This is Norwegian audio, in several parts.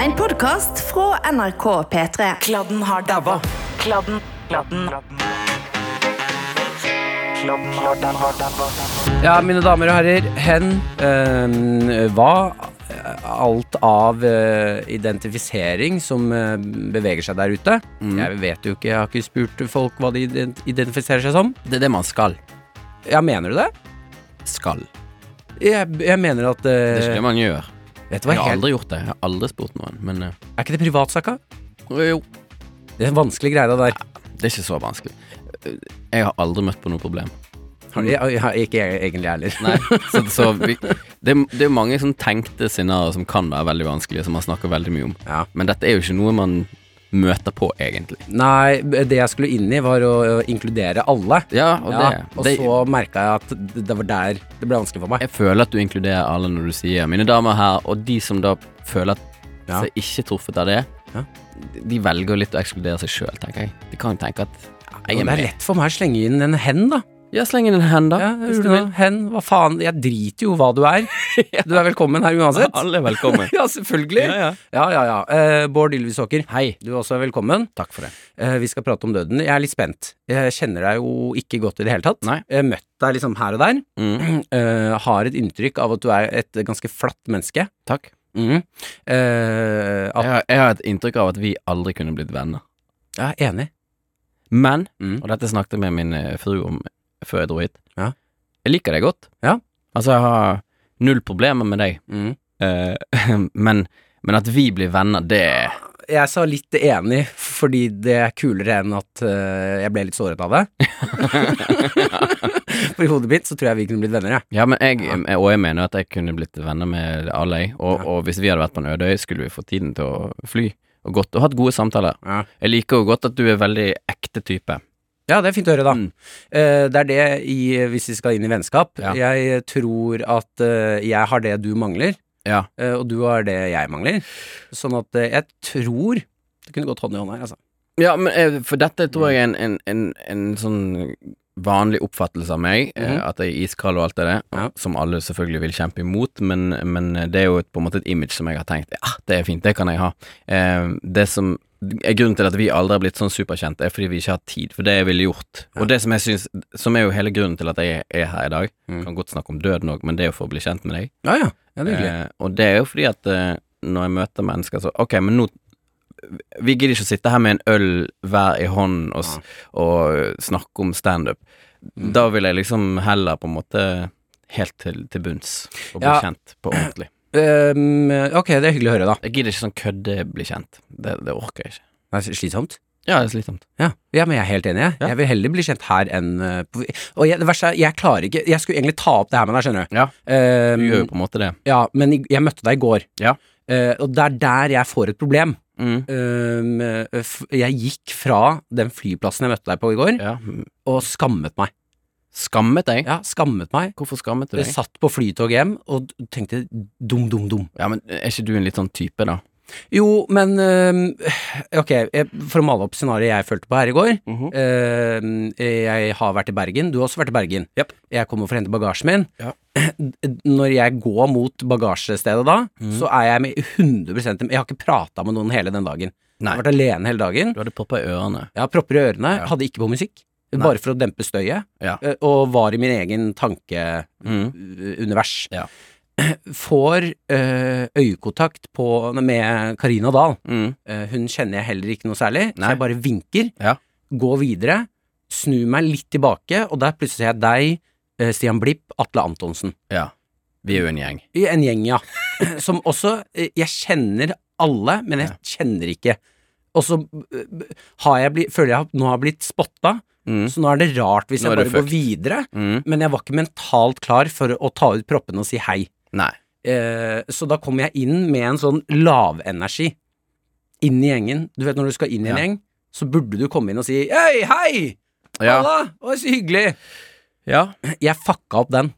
En podkast fra NRK P3. Kladden har dabba. Kladden, kladden, kladden har dabba. Ja, mine damer og herrer, hen eh, hva alt av eh, identifisering som eh, beveger seg der ute. Jeg vet jo ikke, jeg har ikke spurt folk hva de ident- identifiserer seg som. Det er det man skal. Ja, mener du det? Skal. Jeg, jeg mener at Det ikke det man gjør. Vet du hva, Jeg har helt, aldri gjort det. Jeg har aldri spurt noen, men eh, Er ikke det privatsaka? jo, Det er en vanskelig greie, det der. det er ikke så vanskelig. Eh, Jeg har aldri møtt på noe problem. Har- Jeg, jeg, jeg, ikke jeg, egentlig jeg heller. Nei, så, så vi, det, er- det er mange sånn tenkte scenarioer som kan være veldig vanskelige, som man snakker veldig mye om. Ja. Men dette er jo ikke noe man møter på, egentlig. Nei, det jeg skulle inn i, var å, inkludere alle. Ja, og Ja, det, og det så merka jeg at det, var der det ble vanskelig for meg. Jeg føler at du inkluderer alle når du sier 'mine damer her', og de som da føler at Ja. seg ikke truffet av det, Ja. de velger litt å ekskludere seg sjøl, tenker jeg. De kan tenke at jeg er med. det er lett for meg å slenge inn en hen, da. Ja, sleng inn en hen, da. Ja, hvis du vil. Hen, hva faen. Jeg driter jo hva du er. Du er velkommen her uansett. Alle er velkommen. Ja, selvfølgelig. Ja, ja. Ja, ja, ja. Eh, Bård Ylvisåker, Hei. du også er også velkommen. Takk for det. Eh, vi skal prate om døden. Jeg er litt spent. Jeg kjenner deg jo ikke godt i det hele tatt. Nei. Jeg møtt deg liksom her og der. Mm. Eh, har et inntrykk av at du er et ganske flatt menneske. Takk. Mm. Eh, at, Jeg har, jeg har et inntrykk av at vi aldri kunne blitt venner. jeg er enig. Men, Mm. og dette snakket jeg med min eh, fru om før jeg dro hit, Ja. jeg liker deg godt. Ja. Altså, jeg har null problemer med deg, Mm. Eh, men, men at vi blir venner, det Jeg sa litt enig, fordi det er kulere enn at uh, jeg ble litt såret av det. For i hodet mitt så tror jeg vi kunne blitt venner, jeg. Ja, men jeg, og jeg mener at jeg kunne blitt venner med alle, jeg. Og, Ja. og hvis vi hadde vært på en øde øy, skulle vi få tiden til å fly. Og, godt, og hatt gode samtaler. Ja. Jeg liker jo godt at du er veldig ekte type. Ja, det er fint å høre, da. Mm. Uh, det er det i, hvis vi skal inn i vennskap. Ja. Jeg tror at uh, jeg har det du mangler, Ja. uh, og du har det jeg mangler. Sånn at eh, jeg tror det kunne gått hånd i hånd her, altså. Ja, men eh, for dette tror jeg er en, en, en, en sånn vanlig oppfattelse av meg, eh, Mhm. at jeg er iskald og alt det der, Ja. som alle selvfølgelig vil kjempe imot, men, men det er jo et, på en måte et image som jeg har tenkt ja, det er fint, det kan jeg ha. Eh, det som grunnen til at vi aldri har blitt sånn superkjente, er fordi vi ikke har tid, for det jeg ville gjort. Ja. Og det som jeg syns, som er jo hele grunnen til at jeg er her i dag, Mm. kan godt snakke om døden òg, men det er jo for å bli kjent med deg. Ja, ja. ja det. Eh, og det er jo fordi at eh, når jeg møter mennesker så Ok, men nå Vi gidder ikke å sitte her med en øl hver i hånden og, ja. og snakke om standup. Mm. Da vil jeg liksom heller på en måte helt til, til bunns og bli kjent på ordentlig. Ehm, ok, det er hyggelig å høre, da. Jeg gidder ikke sånn kødde bli kjent. Det, det orker jeg ikke. Det er slitsomt. Ja, det er slitsomt. Ja. ja, men jeg er helt enig. Jeg, Ja. jeg vil heller bli kjent her enn eh, på Og jeg, det verste er, jeg klarer ikke Jeg skulle egentlig ta opp det her med deg, skjønner du. Ja, um, du gjør jo på en måte det. ja, men jeg møtte deg i går, Ja. Uh, og det er der jeg får et problem. Mm. F- jeg gikk fra den flyplassen jeg møtte deg på i går, Ja. og skammet meg. Skammet deg? Ja, skammet meg. Hvorfor skammet du Jeg satt på flytog hjem og tenkte dum, dum, dum. Ja, men Er ikke du en litt sånn type, da? Jo, men øh, Ok, jeg, for å male opp scenarioet jeg følte på her i går. Mm -hmm. øh, jeg har vært i Bergen. Du har også vært i Bergen. Yep. Jeg kommer for å hente bagasjen min. Ja. Når jeg går mot bagasjestedet da, mm. så er jeg med 100% Jeg har ikke prata med noen hele den dagen. Nei. Jeg har vært alene hele dagen. Du hadde propper i ørene. Ja, propper i ørene. Ja. Hadde ikke på musikk. Nei. Bare for å dempe støyet. Ja. øh, Og var i min egen tankeunivers. Mm. Ja. Får øh, øyekontakt på, med Karina Dahl. Mm. Eh, hun kjenner jeg heller ikke noe særlig, Nei. så jeg bare vinker, Ja. går videre, snur meg litt tilbake, og der plutselig ser jeg deg, eh, Stian Blipp, Atle Antonsen. Ja. Vi er jo en gjeng. En gjeng, ja. Som også eh, Jeg kjenner alle, men jeg kjenner ikke. Og så eh, føler jeg at nå har blitt spotta, Mm. så nå er det rart hvis jeg bare du går videre. Mm. Men jeg var ikke mentalt klar for å ta ut proppene og si hei. Eh, så da kom jeg inn med en sånn lavenergi inn i gjengen. Du vet når du skal inn i en Ja. gjeng, så burde du komme inn og si hei, hei, Ja. halla, å, så hyggelig. ja. Jeg fucka opp den.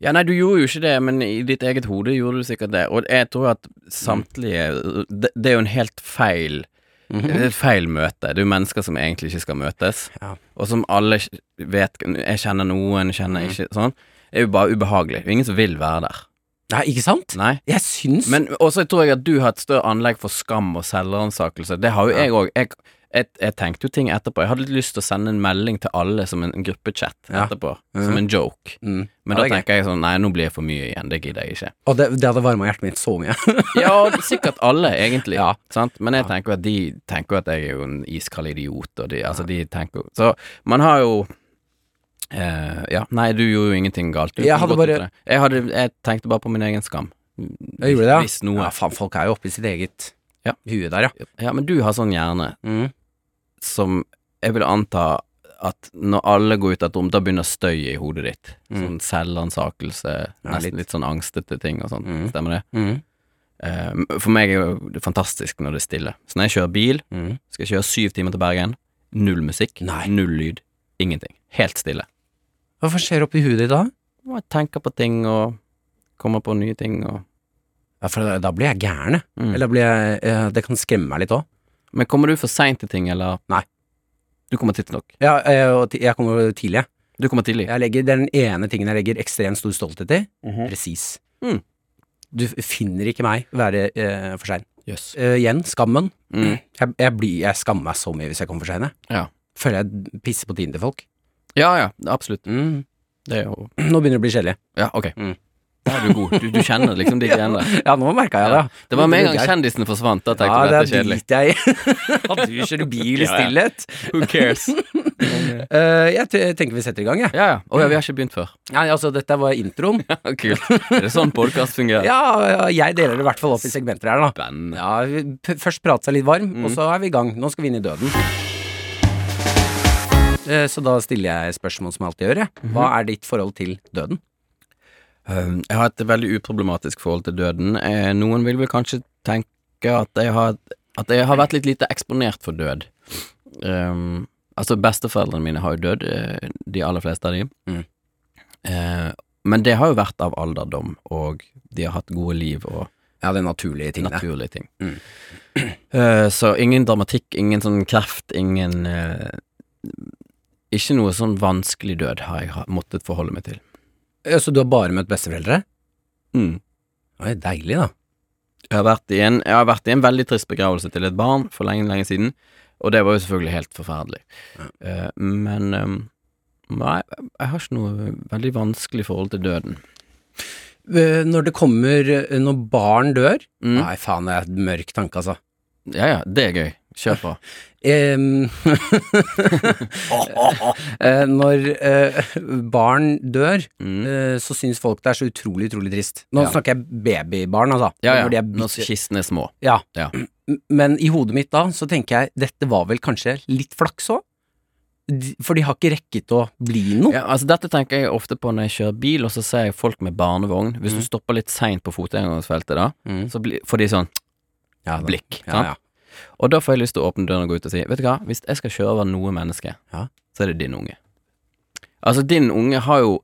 Ja, nei, du gjorde jo ikke det, men i ditt eget hode gjorde du sikkert det. Og jeg tror at samtlige Det, det er jo en helt feil Det er et feil møte. Det er jo mennesker som egentlig ikke skal møtes, Ja. og som alle vet Jeg kjenner noen, kjenner ikke Sånn. Det er jo bare ubehagelig. Det er ingen som vil være der. Nei, ikke sant? Nei. Jeg syns Men også tror jeg at du har et større anlegg for skam og selvransakelse. Det har jo jeg òg. Jeg, jeg, jeg tenkte jo ting etterpå. Jeg hadde litt lyst til å sende en melding til alle som en, en gruppechat Ja. etterpå, Mhm. som en joke. mm. Men Ja, da er tenker jeg sånn Nei, nå blir jeg for mye igjen. Det gidder jeg ikke. Og det, det hadde varma hjertet mitt så mye. Ja, sikkert alle, egentlig. Ja. Sant? Men jeg tenker at de tenker at jeg er jo en iskald idiot, og de, altså, de tenker jo Så man har jo eh, Ja, nei, du gjorde jo ingenting galt. Jeg hadde bare- jeg, hadde, jeg tenkte bare på min egen skam. Jeg gjorde det, ja. Hvis noe. Ja, faen, folk er jo oppi sitt eget Ja. hue der, ja. Ja, men du har sånn hjerne Mm. Som jeg vil anta at når alle går ut av et rom, da begynner støyet i hodet ditt. Mm. Sånn selvransakelse, Ja, nesten litt. litt. sånn angstete ting og sånn. Mm. Stemmer det? Mm. Uh, for meg er det fantastisk når det er stille. Så når jeg kjører bil, Mm. skal jeg kjøre syv timer til Bergen, null musikk, Nei. null lyd, ingenting. Helt stille. Hva skjer oppi hodet ditt da? Jeg tenker på ting og kommer på nye ting og Ja, for da, da blir jeg gæren, mm. Eller blir jeg Det kan skremme meg litt òg. Men kommer du for seint til ting, eller? Nei. Du kommer tidsnok. Ja, jeg, jeg kommer tidlig, jeg. Du kommer tidlig. Jeg legger den ene tingen jeg legger ekstremt stor stolthet i. Mhm. Presis. Mm. Du finner ikke meg være eh, for sein. Yes. Uh, igjen, skammen. Mm. Jeg, jeg, blir, jeg skammer meg så mye hvis jeg kommer for sein. Ja. Føler jeg pisser på tiden til folk. Ja, ja, absolutt. Mm. Det er jo Nå begynner det å bli kjedelig. Ja, ok. Mm. Da er du god. Du, du kjenner liksom de greiene der. Ja, nå merka jeg det. Ja. Det var med en gang kjendisene forsvant, da tenkte Ja, jeg det dette er kjedelig. driter jeg i. At du kjører bil i Ja, ja. stillhet. Who cares? uh, jeg tenker vi setter i gang, jeg. Ja, ja. Å ja, vi har ikke begynt før. Nei, altså, dette var introen. Kult. Er det sånn podkast fungerer? Ja, ja, jeg deler det i hvert fall opp i segmenter her, da. Spennende. Ja, Først prate seg litt varm, Mm. og så er vi i gang. Nå skal vi inn i døden. Uh, Så da stiller jeg spørsmål som jeg alltid gjør. jeg. Mhm. Hva er ditt forhold til døden? Um, Jeg har et veldig uproblematisk forhold til døden. Eh, Noen vil vel kanskje tenke at jeg har, at jeg har vært litt lite eksponert for død. Um, altså, besteforeldrene mine har jo dødd, eh, de aller fleste av dem. Mm. Uh, men det har jo vært av alderdom, og de har hatt gode liv og Ja, det er naturlige ting, naturlige ting. Mm. Uh, så ingen dramatikk, ingen sånn kreft, ingen uh, Ikke noe sånn vanskelig død har jeg måttet forholde meg til. Ja, Så du har bare møtt besteforeldre? Mm. Oi, deilig, da. Jeg har, vært i en, jeg har vært i en veldig trist begravelse til et barn for lenge, lenge siden, og det var jo selvfølgelig helt forferdelig. Eh, men ehm, nei, jeg har ikke noe veldig vanskelig forhold til døden. Eh, Når det kommer eh, Når barn dør Mm. Nei, faen, det er et mørk tanke, altså. Ja ja, det er gøy. Kjør på. Eh, når eh, barn dør, Mm. eh, så syns folk det er så utrolig, utrolig trist. Nå Ja. snakker jeg babybarn, altså. Ja ja, Når de er når kistene er små. ja. Ja. Men i hodet mitt da, så tenker jeg dette var vel kanskje litt flaks òg? For de har ikke rekket å bli noe. Ja, altså Dette tenker jeg ofte på når jeg kjører bil, og så ser jeg folk med barnevogn. Hvis du stopper litt seint på fotgjengerfeltet, da, Mm. så blir- får de sånn Ja, blikk. Ja. Og da får jeg lyst til å åpne døren og gå ut og si Vet du hva, hvis jeg skal kjøre over noe menneske, Ja. så er det din unge. Altså, din unge har jo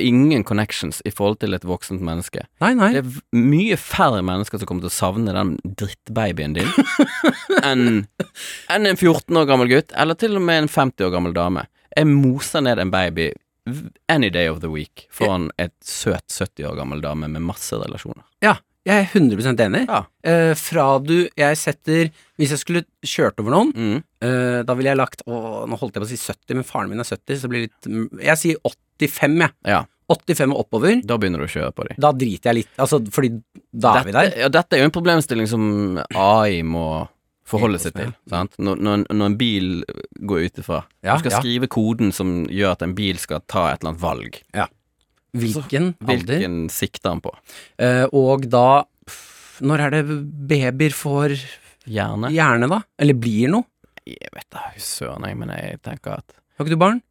ingen connections i forhold til et voksent menneske. Nei, nei. Det er mye færre mennesker som kommer til å savne den drittbabyen din enn en en 14 år gammel gutt, eller til og med en 50 år gammel dame. Jeg moser ned en baby any day of the week foran et søt 70 år gammel dame med masse relasjoner. Ja, jeg er 100 enig. Ja. Eh, fra du Jeg setter Hvis jeg skulle kjørt over noen, Mm. eh, da ville jeg lagt Å, nå holdt jeg på å si 70, men faren min er 70, så det blir litt mm, Jeg sier 85, jeg. Ja, 85 og oppover. da begynner du å kjøre på dem. Da driter jeg litt. Altså, fordi da er vi der. Dette, ja, dette er jo en problemstilling som AI må forholde seg til. Sant? Når, når, når en bil går ut ifra. Ja, du skal ja. skrive koden som gjør at en bil skal ta et eller annet valg. Hvilken alder? Hvilken sikter han på? Eh, og da pff, Når er det babyer får Hjerne? hjerne, da? Eller blir noe? Jeg vet da søren, jeg, men jeg tenker at Har ikke du barn?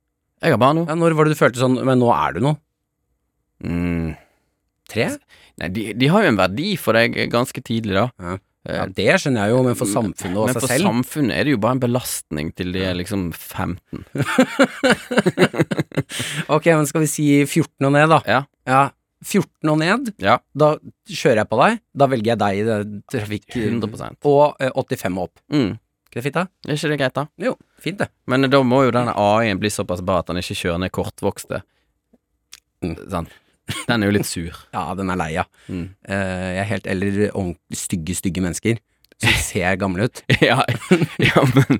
Jeg har barn nå. Ja, når var det du følte sånn Men nå er du noe? Mm. Tre? Nei, de, de har jo en verdi for deg ganske tidlig, da. Ja. Eh, Ja, det skjønner jeg jo, men for samfunnet og men seg for selv samfunnet er det jo bare en belastning til de er liksom 15. Ok, men skal vi si 14 og ned, da? Ja. Ja, 14 og ned, Ja, da kjører jeg på deg. Da velger jeg deg i det trafikk... 100%. Og eh, 85 og opp. mm. Er det fint, da? Er ikke det greit, da? Jo, fint det. Men da må jo denne AI-en bli såpass bra at han ikke kjører ned kortvokste. Mm. Sant? Den er jo litt sur. Ja, den er lei av. Mm. Uh, jeg er helt Eller stygge, stygge mennesker som ser gamle ut. ja, ja men,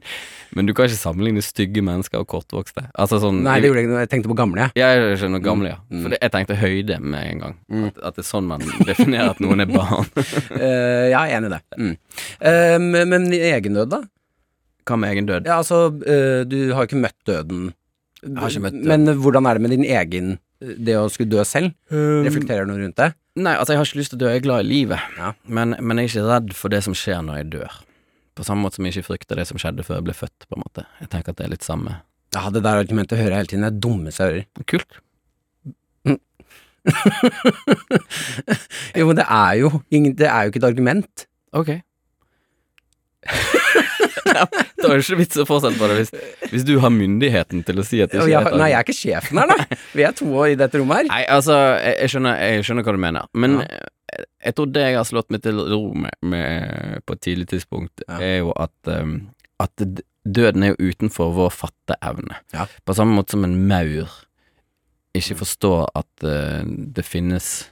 men du kan ikke sammenligne stygge mennesker og kortvokste. Altså sånn Nei, det gjorde jeg ikke. Jeg tenkte på gamle, jeg. Jeg skjønner gamle, ja. Mm. For det, jeg tenkte høyde med en gang. At, at det er sånn man definerer at noen er barn. Ja, jeg er enig i det. Mm. Uh, men- men egennød, da? Hva med egen død? Ja, altså, uh, du har jo ikke møtt døden. Jeg har ikke møtt døden. Men hvordan er det med din egen Det å skulle dø selv? Reflekterer du noe rundt det? Nei, altså jeg har ikke lyst til å dø, jeg er glad i livet. Ja. Men, men jeg er ikke redd for det som skjer når jeg dør. På samme måte som jeg ikke frykter det som skjedde før jeg ble født, på en måte. Jeg tenker at det er litt samme. Ja, det der argumentet hører jeg hele tiden. Det er dummeste jeg hører. Kult. Jo, men det er jo Det er jo ikke et argument. Ok. er det ikke vits å fortsette på det hvis, hvis du har myndigheten til å si at det ikke er nei, jeg er ikke sjefen her, da. Vi er to i dette rommet her. Nei, altså, jeg, jeg, skjønner, jeg skjønner hva du mener, men Ja. jeg, jeg tror det jeg har slått meg til ro med, med på et tidlig tidspunkt, Ja. er jo at, um, at døden er jo utenfor vår fatteevne. Ja. På samme måte som en maur ikke forstår at uh, det finnes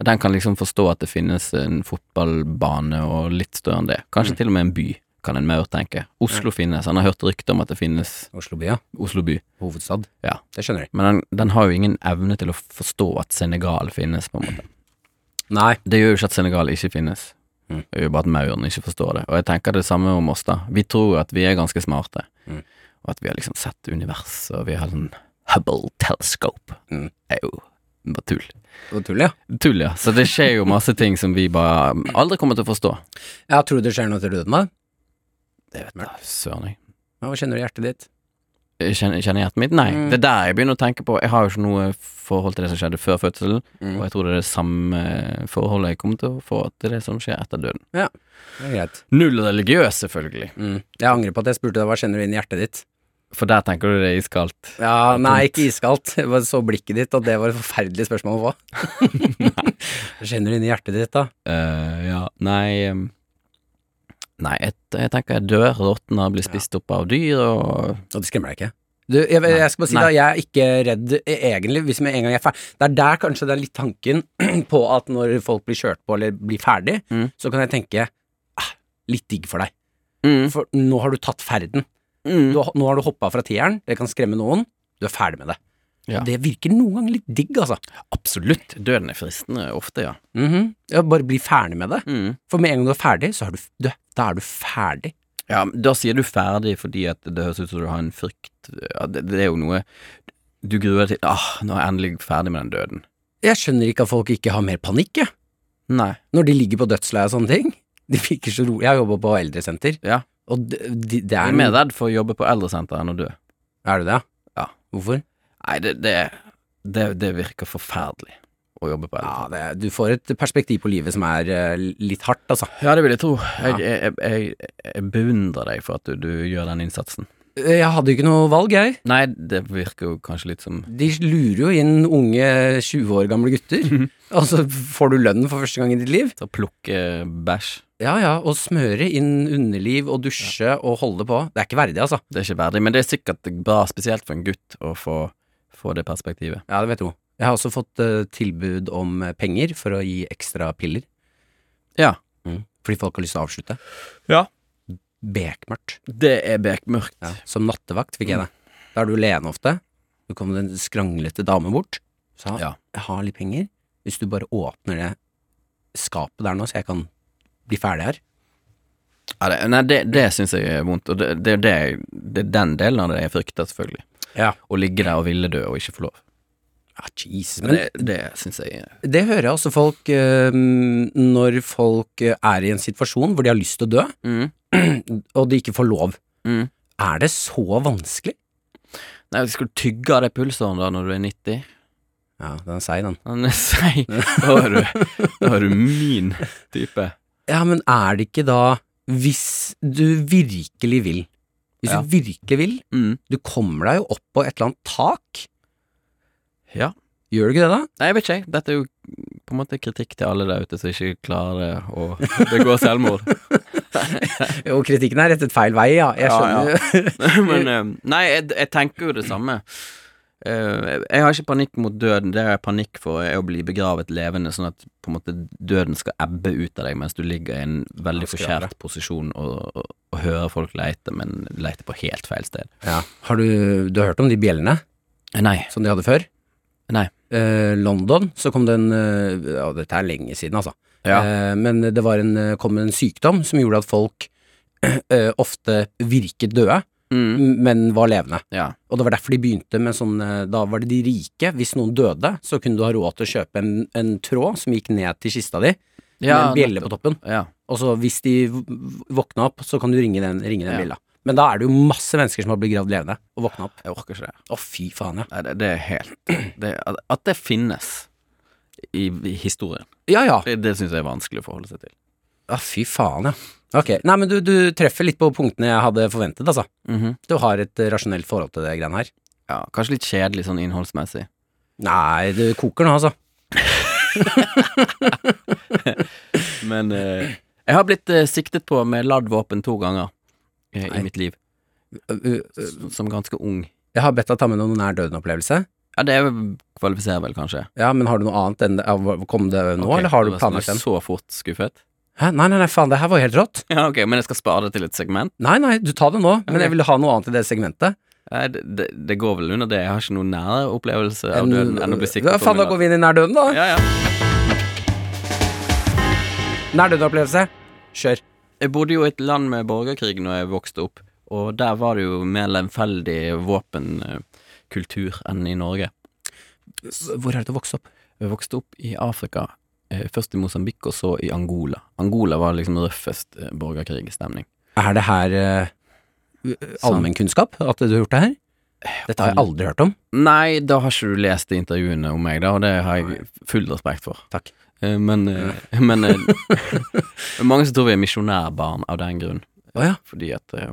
Den kan liksom forstå at det finnes en fotballbane og litt større enn det. Kanskje Mm. til og med en by, kan en maur tenke. Oslo finnes. Han har hørt rykter om at det finnes Oslo by, ja. Oslo by. Hovedstad. Ja. Det skjønner jeg. Men den, den har jo ingen evne til å forstå at Senegal finnes, på en måte. Nei. Det gjør jo ikke at Senegal ikke finnes. Mm. Det gjør jo bare at mauren ikke forstår det. Og jeg tenker det samme om oss, da. Vi tror at vi er ganske smarte, Mm. og at vi har liksom sett univers, og vi har sånn Hubble telescope. Mm. Det er jo bare tull. Det var tull, ja. Tull, ja. Så det skjer jo masse ting som vi bare aldri kommer til å forstå. Jeg tror det skjer noe til døden, da. Det vet jeg søren jeg. Hva kjenner du i hjertet ditt? Kjenner, kjenner hjertet mitt? Nei. Mm. Det er der jeg begynner å tenke på. Jeg har jo ikke noe forhold til det som skjedde før fødselen, Mm. og jeg tror det er det samme forholdet jeg kommer til å få til det som skjer etter døden. Ja, Det er greit. Null religiøs, selvfølgelig. Mm. Jeg angrer på at jeg spurte deg hva kjenner du inn i hjertet ditt. For der tenker du det er iskaldt. Ja, nei, ikke iskaldt. Jeg bare så blikket ditt, og det var et forferdelig spørsmål å få. Hva kjenner du inn i hjertet ditt, da? Uh, ja, nei em, Nei, jeg, jeg tenker jeg dør, råtner, blir spist opp av dyr og Og det skremmer deg ikke? Du, jeg, jeg skal bare si Nei. da, jeg er ikke redd eh, egentlig, hvis med en gang jeg er ferdig. Det er der kanskje det er litt tanken på at når folk blir kjørt på eller blir ferdig, Mm. så kan jeg tenke ah, litt digg for deg. mm. For nå har du tatt ferden. Mm. Du, nå har du hoppa fra tieren, det kan skremme noen. Du er ferdig med det. Ja. Det virker noen ganger litt digg, altså. Absolutt. Døden er fristende ofte, ja. Mhm. ja, bare bli ferdig med det. Mm. For med en gang du er ferdig, så er du, du, da er du ferdig. Ja, da sier du ferdig fordi at det høres ut som du har en frykt ja, det, det er jo noe Du gruer deg til ah, nå er jeg endelig ferdig med den døden. Jeg skjønner ikke at folk ikke har mer panikk, jeg. Nei. Når de ligger på dødsleiet og sånne ting. De virker så rolig. Jeg jobba på eldresenter, Ja. og det, de, Jeg er er mer redd for å jobbe på eldresenter enn å dø. Er du det? Ja. Hvorfor? Nei, det, det, det, det virker forferdelig å jobbe på Ja, det, du får et perspektiv på livet som er eh, litt hardt, altså. Ja, det vil jeg tro. Jeg, jeg, jeg, jeg beundrer deg for at du, du gjør den innsatsen. Jeg hadde jo ikke noe valg, jeg. Nei, det virker jo kanskje litt som De lurer jo inn unge 20 år gamle gutter, og så får du lønn for første gang i ditt liv. å plukke bæsj. Ja ja, og smøre inn underliv og dusje og holde på. Det er ikke verdig, altså. Det er ikke verdig, men det er sikkert bra, spesielt for en gutt, å få, få det perspektivet. Ja, det vet du. Jeg har også fått uh, tilbud om eh, penger for å gi ekstra piller. Ja. Mm. Fordi folk har lyst til å avslutte. Ja. Bekmørkt. Det er bekmørkt. Ja. Som nattevakt fikk jeg det. Da er du alene ofte. Så kommer det en skranglete dame bort. Sa Ja. jeg har litt penger. Hvis du bare åpner det skapet der nå, så jeg kan bli ferdig her. Ja, det, nei, det, det syns jeg er vondt, og det, det, det, det er den delen av det jeg frykter, selvfølgelig. Ja. og ligge der og ville dø og ikke få lov. Ja, Jesus. Men Men det, det syns jeg det hører jeg også folk øh, Når folk eh, er i en situasjon hvor de har lyst til å dø, mm. og de ikke får lov. Mm. Er det så vanskelig? Nei, skal du tygge av deg pulsåren da når du er 90? Ja, den er seig, den. Den er seig. Da er du min type. Ja, men er det ikke da Hvis du virkelig vil Hvis Ja. du virkelig vil Mm. Du kommer deg jo opp på et eller annet tak Ja. Gjør du ikke det da? Nei, jeg vet ikke. Dette er jo på en måte kritikk til alle der ute som ikke klarer å begå selvmord. Jo, kritikken er rettet feil vei, ja Jeg Ja, skjønner Men eh, Nei, jeg, jeg tenker jo det samme. Eh, jeg har ikke panikk mot døden. Det jeg har panikk for, er å bli begravet levende, sånn at på en måte døden skal ebbe ut av deg mens du ligger i en veldig forskjært posisjon og, og, og hører folk leite, men leite på helt feil sted. Ja. Har du, du har hørt om de bjellene Eh, Nei. som de hadde før? Nei. Eh, London, så kom det en eh, Ja, dette er lenge siden, altså. Ja. Eh, men det var en, eh, kom en sykdom som gjorde at folk eh, ofte virket døde, Mm. men var levende. Ja. Og det var derfor de begynte med sånn eh, Da var det de rike. Hvis noen døde, så kunne du ha råd til å kjøpe en, en tråd som gikk ned til kista di, med en bjelle på toppen. Ja. Og så hvis de våkna opp, så kan du ringe den, ringe den bjella. Men da er det jo masse mennesker som har blitt gravd levende, og våkna opp. Jeg orker ikke det. Å, fy faen, ja. Nei, det, det er helt det, at, at det finnes i, i historien, Ja ja. det, det syns jeg er vanskelig å forholde seg til. Ja, fy faen, ja. Ok. Nei, men du, du treffer litt på punktene jeg hadde forventet, altså. Mhm. Du har et eh, rasjonelt forhold til det greiene her. Ja, kanskje litt kjedelig sånn innholdsmessig. Nei, det koker nå, altså. Men eh, jeg har blitt eh, siktet på med ladd våpen to ganger eh, Nei. i mitt liv, Uh, uh, s- som ganske ung. Jeg har bedt deg ta med noen nær døden-opplevelse. Ja, det kvalifiserer vel kanskje. Ja, men har du noe annet enn det? Kom det nå, okay, eller har du sånn planlagt den? Så fort skuffet? Hæ? Nei, nei, nei, faen, det her var helt rått. Ja, ok, men jeg skal spare det til et segment? Nei, nei, du tar det nå, men jeg ville ha noe annet i det segmentet. Nei, det, det, det går vel under det. Jeg har ikke noen nære opplevelse av døden enn å bli siktet Hva faen, da går vi inn i nær døden, da. Ja, ja. Nær døden-opplevelse. Kjør. Jeg bodde jo i et land med borgerkrig når jeg vokste opp, og der var det jo mer lemfeldig våpenkultur enn i Norge. Hvor er det du vokste opp? Jeg vokste opp i Afrika, eh, først i Mosambik og så i Angola. Angola var liksom røffest eh, borgerkrigstemning. Er det her uh, allmennkunnskap, at du har gjort det her? Dette har jeg aldri hørt om. Nei, da har ikke du lest de intervjuene om meg, da, og det har jeg full respekt for. Takk. Eh, Men, eh, men eh, mange som tror vi er misjonærbarn av den grunn, Oh, ja. fordi at eh,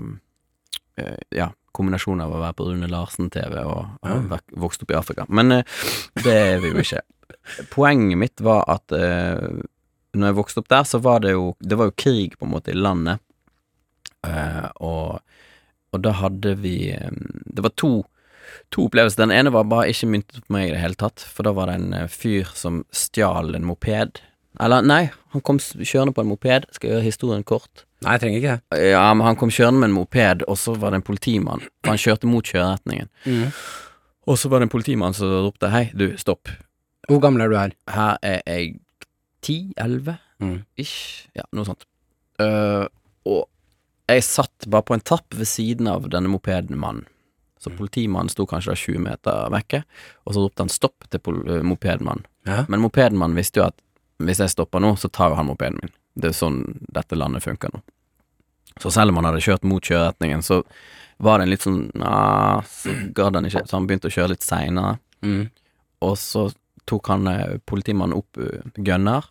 eh, Ja, kombinasjonen av å være på Rune Larsen-TV og ha vokst opp i Afrika. Men eh, det er vi jo ikke. Poenget mitt var at uh, når jeg vokste opp der, så var det jo Det var jo krig, på en måte, i landet. Uh, og, og da hadde vi um, Det var to To opplevelser. Den ene var bare ikke myntet på meg i det hele tatt, for da var det en fyr som stjal en moped. Eller, nei, han kom kjørende på en moped. Skal gjøre historien kort. Nei, jeg trenger ikke det. Ja, men han kom kjørende med en moped, og så var det en politimann. Han kjørte mot kjøreretningen. Og så var det en politimann som ropte hei, du, stopp. Hvor gammel er du her? Her er jeg ti, elleve, Mm. ish. Ja, noe sånt. Uh, og jeg satt bare på en trapp ved siden av denne mopedmannen. Så politimannen sto kanskje da 20 meter vekke, og så ropte han stopp til mopedmannen. Ja. Men mopedmannen visste jo at hvis jeg stopper nå, så tar jo han mopeden min. Det er sånn dette landet funker nå. Så selv om han hadde kjørt mot kjøreretningen, så var det en litt sånn så gadd han ikke, så han begynte å kjøre litt seinere. Mm. Og så tok han eh, politimannen opp uh, gunner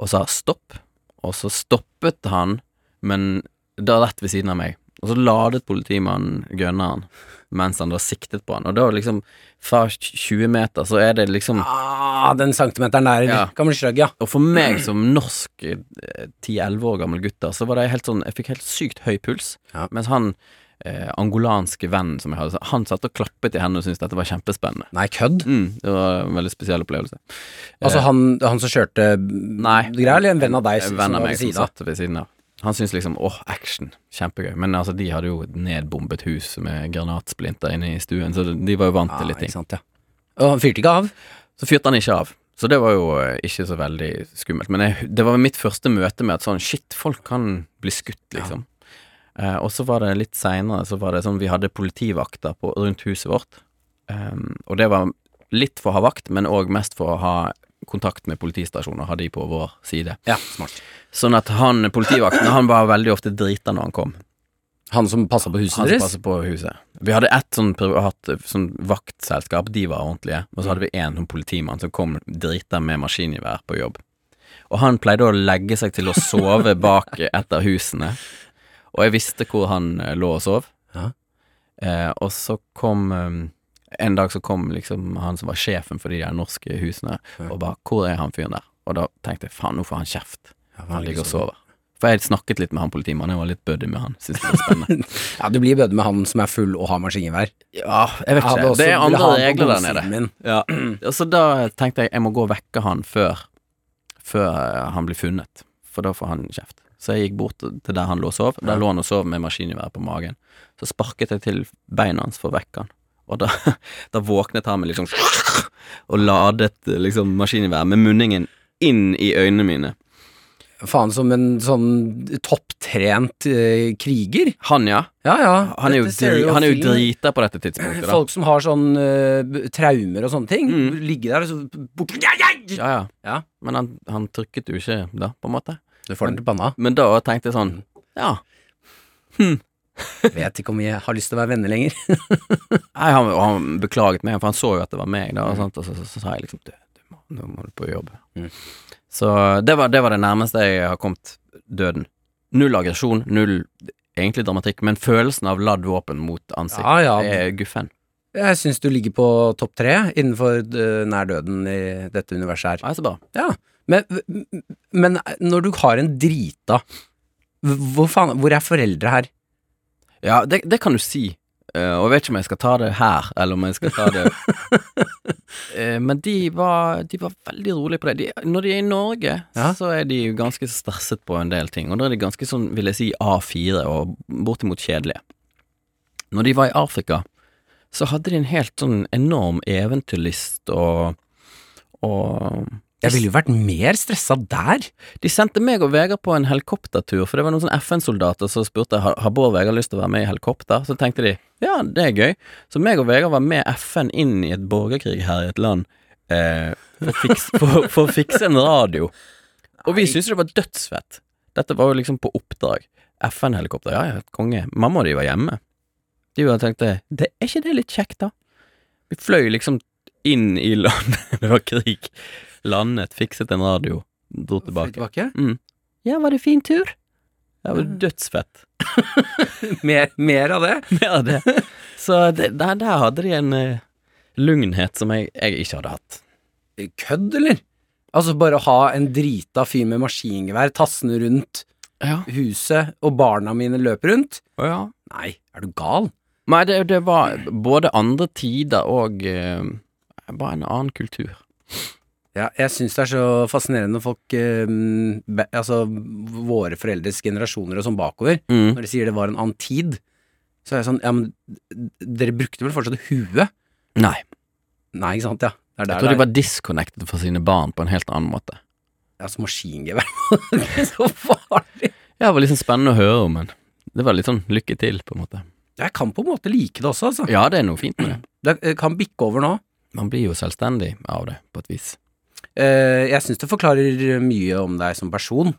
og sa stopp. Og så stoppet han, men da rett ved siden av meg. Og så ladet politimannen gunneren mens han har siktet på han. Og da liksom, fra 20 meter, så er det liksom Ah, den centimeteren der, Ja. gammel sløgg, ja. Og for meg som norsk eh, 10-11 år gammel gutter, så var det helt sånn Jeg fikk helt sykt høy puls. Ja. Mens han eh, angolanske vennen som jeg hadde, han satt og klappet i hendene og syntes dette var kjempespennende. Nei, kødd. Mm, det var en veldig spesiell opplevelse. Altså han, han som kjørte Nei. greier, eller en venn av deg? En venn av meg som satt ved siden av. Han syntes liksom åh, action, kjempegøy. Men altså, de hadde jo nedbombet hus med granatsplinter inne i stuen, så de var jo vant til litt ting. sant, ja. Og han fyrte ikke av? Så fyrte han ikke av. Så det var jo eh, ikke så veldig skummelt. Men jeg, det var mitt første møte med at sånn shit, folk kan bli skutt, liksom. Eh, og så var det litt seinere, så var det sånn vi hadde politivakter på, rundt huset vårt. Um, og det var litt for å ha vakt, men òg mest for å ha kontakt med politistasjoner, hadde de på vår side. Ja, smart. Sånn at han politivakten, han var veldig ofte drita når han kom. Han som passa på huset Han som deres? passer på huset. Vi hadde ett sånn privat sånn vaktselskap, de var ordentlige. Og så hadde vi en sånn politimann som kom drita med maskingevær på jobb. Og han pleide å legge seg til å sove bak et av husene. Og jeg visste hvor han eh, lå og sov. Ja. Eh, og så kom eh, En dag så kom liksom han som var sjefen for de der norske husene, og bare 'Hvor er han fyren der?' Og da tenkte jeg faen, nå får han kjeft. Han ligger og sover. For jeg snakket litt med han politimannen, jeg var litt buddy med han. Synes det var spennende. Ja, du blir bødde med han som er full og har maskingevær. ja, jeg vet ikke. Det er andre regler der nede. Ja. Og så da tenkte jeg jeg må gå og vekke han før Før eh, han blir funnet, for da får han kjeft. Så jeg gikk bort til der han lå og sov. Der lå han og sov med maskingevær på magen. Så sparket jeg til beina hans for å vekke han. Og da, da våknet han med liksom Og ladet liksom maskingevær med munningen inn i øynene mine. Faen som en sånn topptrent eh, kriger. Han, ja. Ja, ja. Han er jo, dri, han er jo drita på dette tidspunktet, da. Folk som har sånn eh, traumer og sånne ting. Mm. Ligge der og så bort ja, ja, ja. Men han, han trykket jo ikke da, på en måte. Du får den til panna. Men da tenkte jeg sånn Ja. Vet ikke om jeg har lyst til å være venner lenger. Nei, han, han beklaget meg, for han så jo at det var meg, da, og, sånt, og så, så, så sa jeg liksom du, du må, Nå må du på jobb. Mm. Så det var, det var det nærmeste jeg har kommet døden. Null aggresjon, null egentlig dramatikk, men følelsen av ladd våpen mot ansikt Ja, ja. er guffen. Jeg syns du ligger på topp tre innenfor eh, nær døden i dette universet her. Nei, så bra. Ja, men, men når du har en drita hvor, faen, hvor er foreldre her? Ja, det, det kan du si. Uh, og jeg vet ikke om jeg skal ta det her, eller om jeg skal ta det uh, Men de var, de var veldig rolige på det. De, når de er i Norge, Ja. så er de ganske stresset på en del ting. Og da er de ganske sånn, vil jeg si, A4 og bortimot kjedelige. Når de var i Afrika, så hadde de en helt sånn enorm eventyrlyst og og Jeg ville jo vært mer stressa der. De sendte meg og Vegard på en helikoptertur, for det var noen sånne FN-soldater som spurte har har Bård Vegard lyst til å være med i helikopter. Så tenkte de ja, det er gøy. Så meg og Vegard var med FN inn i et borgerkrig her i et land eh, for, å fikse, for, for å fikse en radio. Og vi syntes det var dødsfett. Dette var jo liksom på oppdrag. FN-helikopter, ja ja, konge. Mamma og de var hjemme. De bare tenkte det, er ikke det litt kjekt, da? Vi fløy liksom inn i landet, det var krig. Landet, fikset en radio, dro tilbake. tilbake. Mm. Ja, var det fin tur? Det var dødsfett. Mer, mer av det. Mer av det. Så det, der, der hadde de en uh, lugnhet som jeg, jeg ikke hadde hatt. Kødd, eller? Altså bare å ha en drita fyr med maskingevær tassende rundt Ja. huset, og barna mine løper rundt? Å ja. Nei, er du gal? Nei, det, det var både andre tider og uh, bare en annen kultur. Ja, jeg syns det er så fascinerende når folk eh, be, Altså våre foreldres generasjoner og sånn bakover, Mm. når de sier det var en annen tid, så er jeg sånn Ja, men dere brukte vel fortsatt huet? Nei. Nei, ikke sant, ja. Der, der, Jeg tror de er. var disconnected fra sine barn på en helt annen måte. Ja, så maskingevær. så farlig. Ja, det var liksom spennende å høre om, men det var litt sånn lykke til, på en måte. Jeg kan på en måte like det også, altså. Ja, det er noe fint med det. Det eh, kan bikke over nå. Man blir jo selvstendig av det, på et vis. Eh, jeg syns det forklarer mye om deg som person,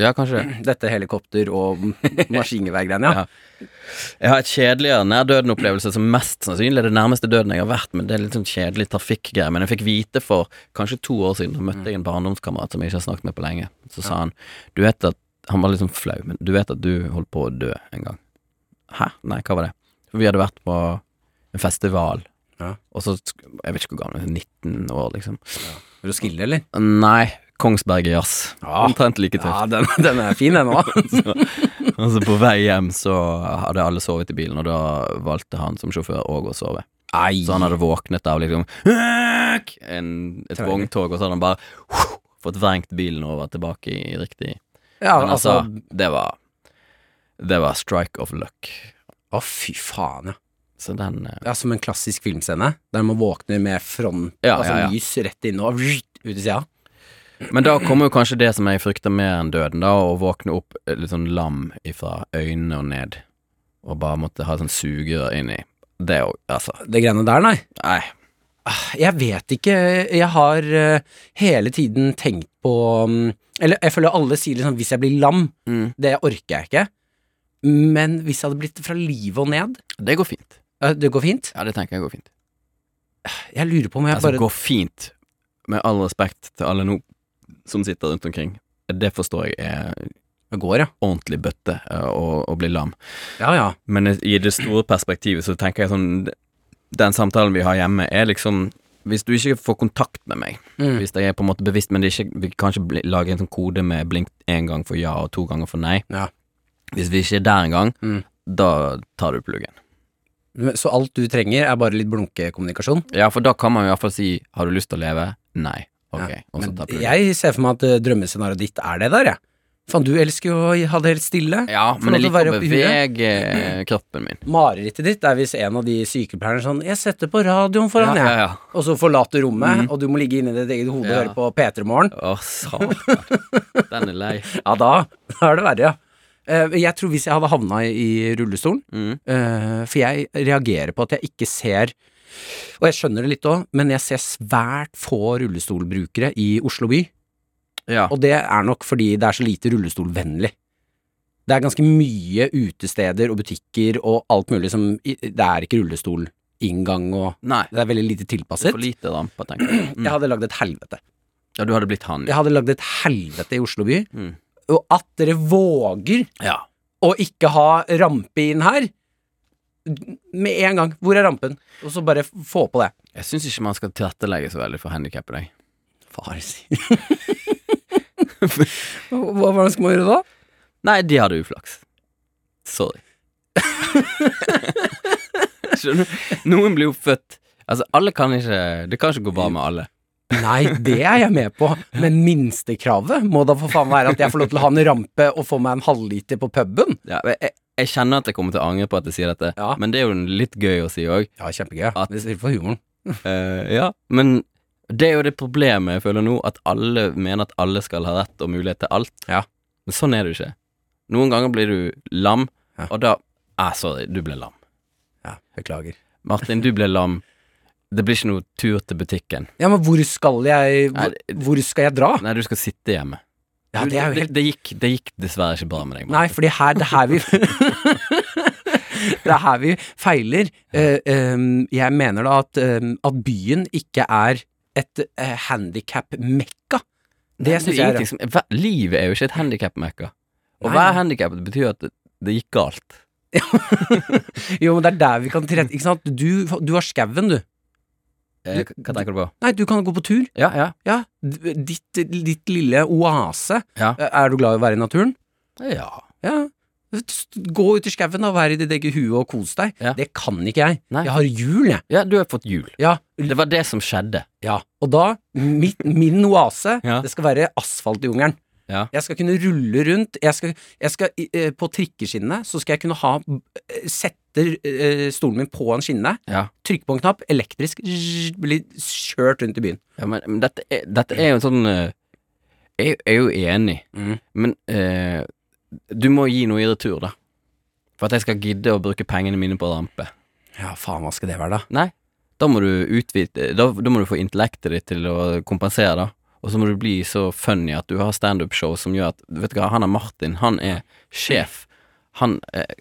Ja, kanskje dette helikopter- og maskingeværgreiene, ja. Ja. Jeg har et kjedeligere nær-døden-opplevelse som mest sannsynlig er det nærmeste døden jeg har vært, men det er litt sånn kjedelig trafikkgreier. Men jeg fikk vite for kanskje to år siden, da møtte jeg en barndomskamerat som jeg ikke har snakket med på lenge. Så sa han du vet at Han var litt sånn flau, men du vet at du holdt på å dø en gang. Hæ? Nei, hva var det? For vi hadde vært på en festival, Ja. og så Jeg vet ikke hvor gammel, 19 år, liksom. Er du skille, eller? Nei, Kongsberg Jazz. Ja. Omtrent like tøft. Ja, den, den er fin, den òg. altså, på vei hjem så hadde alle sovet i bilen, og da valgte han som sjåfør òg å sove. Ei. Så han hadde våknet av liksom en, et vogntog, og så hadde han bare fått vrengt bilen over tilbake i riktig Ja, Men altså altså, det var Det var strike of luck. Å, fy faen, ja. Så den eh, Ja, Som en klassisk filmscene, der man våkner med front, Ja, altså ja, ja. lys rett inne og ut i sida. Men da kommer jo kanskje det som jeg frykter mer enn døden, da, å våkne opp eh, litt sånn lam ifra øynene og ned, og bare måtte ha sånn sugerør inni. Det òg, altså Det greiene der, nei. Nei. Jeg vet ikke. Jeg har eh, hele tiden tenkt på mm, Eller jeg føler alle sier liksom hvis jeg blir lam, Mm. det orker jeg ikke. Men hvis jeg hadde blitt fra livet og ned Det går fint. Det går fint. Ja, det tenker jeg går fint. Jeg lurer på om jeg Altså, bare går fint, med all respekt til alle nå som sitter rundt omkring. Det forstår jeg er Det går, ja. ordentlig bøtte eh, å, bli lam. Ja, ja. Men i det store perspektivet så tenker jeg sånn Den samtalen vi har hjemme, er liksom hvis du ikke får kontakt med meg, Mm. hvis jeg er på en måte bevisst, men det ikke, vi kan ikke lage en sånn kode med blink én gang for ja og to ganger for nei. Ja. Hvis vi ikke er der engang, Mm. da tar du pluggen. Så alt du trenger er bare litt blunkekommunikasjon? Ja, for da kan man i hvert fall si har du lyst til å leve? Nei. Ok, Ja, og så jeg ser for meg at eh, drømmescenarioet ditt er det der, jeg. Faen, du elsker jo å ha det helt stille. Ja, men jeg liker å bevege eh, kroppen min. Marerittet ditt er hvis en av de sykepleierne sånn 'Jeg setter på radioen foran, ja, jeg', ja, ja. og så forlater rommet, mm. og du må ligge inni ditt eget hode Ja. og høre på P3 Morgen. Å, satan. Den er lei. Ja, da, da er det verre, ja. Eh, Jeg tror hvis jeg hadde havna i rullestolen Mm. eh, For jeg reagerer på at jeg ikke ser Og jeg skjønner det litt òg, men jeg ser svært få rullestolbrukere i Oslo by. Ja. Og det er nok fordi det er så lite rullestolvennlig. Det er ganske mye utesteder og butikker og alt mulig som Det er ikke rullestolinngang og Nei. Det er veldig lite Det er tilpasset. for lite ramper, tenker jeg. Mm. Jeg hadde lagd et helvete. Ja, du hadde blitt han. Jeg hadde lagd et helvete i Oslo by. Mm. Og at dere våger Ja. å ikke ha rampe inn her med en gang. Hvor er rampen? Og så bare få på det. Jeg syns ikke man skal tilrettelegge så veldig for handikappede. jeg. Far Hva hva skal man gjøre da? Nei, de hadde uflaks. Sorry. Skjønner du? Noen blir jo født Altså, alle kan ikke Det kan ikke gå bra med alle. Nei, det er jeg med på, men minstekravet må da for faen være at jeg får lov til å ha en rampe og få meg en halvliter på puben. Ja, jeg, jeg, kjenner at jeg kommer til å angre på at jeg sier dette, Ja. men det er jo litt gøy å si òg. Ja, kjempegøy. At- Det for humoren. ja, men det er jo det problemet jeg føler nå, at alle mener at alle skal ha rett og mulighet til alt. Ja. Men sånn er det jo ikke. Noen ganger blir du lam, Ja. og da ah, Sorry, du ble lam. Ja, beklager. Martin, du ble lam. Det blir ikke noe tur til butikken. Ja, men hvor skal jeg Hvor, Nei, hvor skal jeg dra? Nei, du skal sitte hjemme. Ja, det jo det, helt det, gikk, det gikk dessverre ikke bra med deg. Nei, fordi her Det er her vi Det er her vi feiler. Uh, um, jeg mener da at, um, at byen ikke er et uh, handikap-mekka. Det syns jeg er som, Livet er jo ikke et handikap-mekka. Å Nei, være nei. handikappet betyr at det, det gikk galt. Jo, men det er der vi kan tilrette Ikke sant? Du, du har skauen, du. Eh, hva tenker du på? Nei, du kan gå på tur. Ja, ja. Ja, ditt, ditt lille oase. Ja. Eh, Er du glad i å være i naturen? ja. Ja. Gå ut i skauen og være i ditt eget hue og kose deg. Ja. Det kan ikke jeg. Nei. Jeg har hjul, jeg. Ja, du har fått jul. Ja, Det var det som skjedde. ja. Og da, mitt, min oase, Ja. det skal være asfaltjungelen. Ja. Jeg skal kunne rulle rundt. Jeg skal, jeg skal, eh, på trikkeskinnene så skal jeg kunne ha eh, Sette eh, stolen min på en skinne, Ja. trykke på en knapp, elektrisk, zzz, bli kjørt rundt i byen. Ja, men, men dette, er, dette er jo en sånn eh, Jeg er jo enig, Mm. men eh, du må gi noe i retur, da. For at jeg skal gidde å bruke pengene mine på rampe. Ja, faen, hva skal det være, da? Nei, da må du utvide Da, da må du få intellektet ditt til å kompensere, da. Og så må du bli så funny at du har standup-show som gjør at Vet du hva, han er Martin, han er sjef. Han, eh,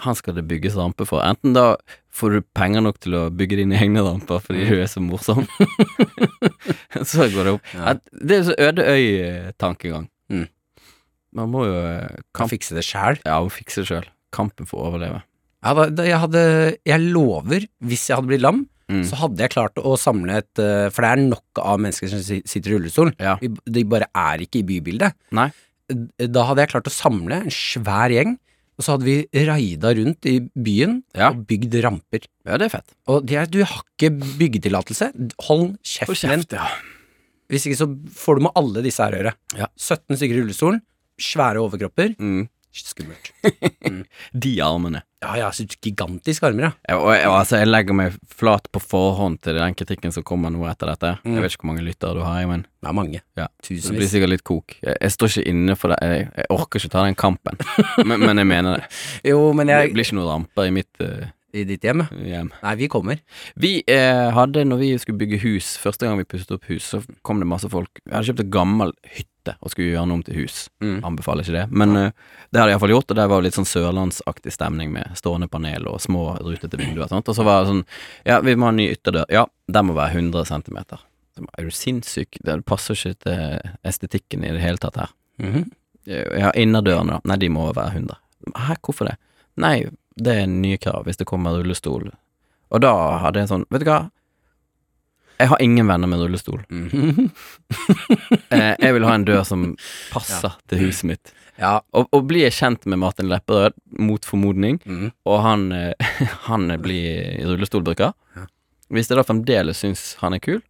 han skal det bygges rampe for. Enten da får du penger nok til å bygge dine egne ramper fordi du er så morsom. så går det opp. Ja. Det er så øde øy-tankegang. Mm. Man må jo eh, Kan kamp, fikse det sjæl. ja, må fikse det sjøl. Kampen for å overleve. Ja, da, da, jeg hadde Jeg lover, hvis jeg hadde blitt lam, Mm. så hadde jeg klart å samle et eh, For det er nok av mennesker som sitter i rullestol. Ja. De bare er ikke i bybildet. Nei. Da hadde jeg klart å samle en svær gjeng, og så hadde vi raida rundt i byen Ja. og bygd ramper. Ja, det er fett. Og de er, du har ikke byggetillatelse. Hold kjeften din. ja. Hvis ikke så får du med alle disse her å gjøre. Ja. 17 stykker i rullestolen, svære overkropper. Mm. Skummelt. De armene. Ja ja, så gigantiske armer, ja. Jeg, og jeg, altså, jeg legger meg flat på forhånd til den kritikken som kommer nå etter dette. Mm. Jeg vet ikke hvor mange lyttere du har, men Det er mange. ja. det blir sikkert litt kok. Jeg, jeg står ikke inne for det. Jeg, jeg orker ikke ta den kampen, men, men jeg mener det. Jo, men jeg Det blir ikke noen ramper i mitt eh, I ditt hjem? hjem. Nei, vi kommer. Vi eh, hadde, når vi skulle bygge hus, første gang vi pusset opp hus, så kom det masse folk. Vi hadde kjøpt en gammel hytte og skulle gjøre den om til hus. Mm. Anbefaler ikke det, men eh, det hadde jeg iallfall gjort, og det var litt sånn sørlandsaktig stemning med stående panel og små rutete vinduer og sånt. Og så var det sånn Ja, vi må ha en ny ytterdør. Ja, den må være 100 centimeter. Er du sinnssyk? Det passer ikke til estetikken i det hele tatt her. Mhm. Ja, innerdørene, da. Nei, de må være 100. Hæ, hvorfor det? Nei, det er nye krav hvis det kommer rullestol. Og da hadde jeg en sånn, vet du hva, Jeg har ingen venner med rullestol. Mhm. Eh, jeg vil ha en dør som passer til huset mitt. Ja. Og, og blir jeg kjent med Martin Lepperød, mot formodning, mm. og han, eh, han blir rullestolbruker Ja. Hvis jeg da fremdeles syns han er kul,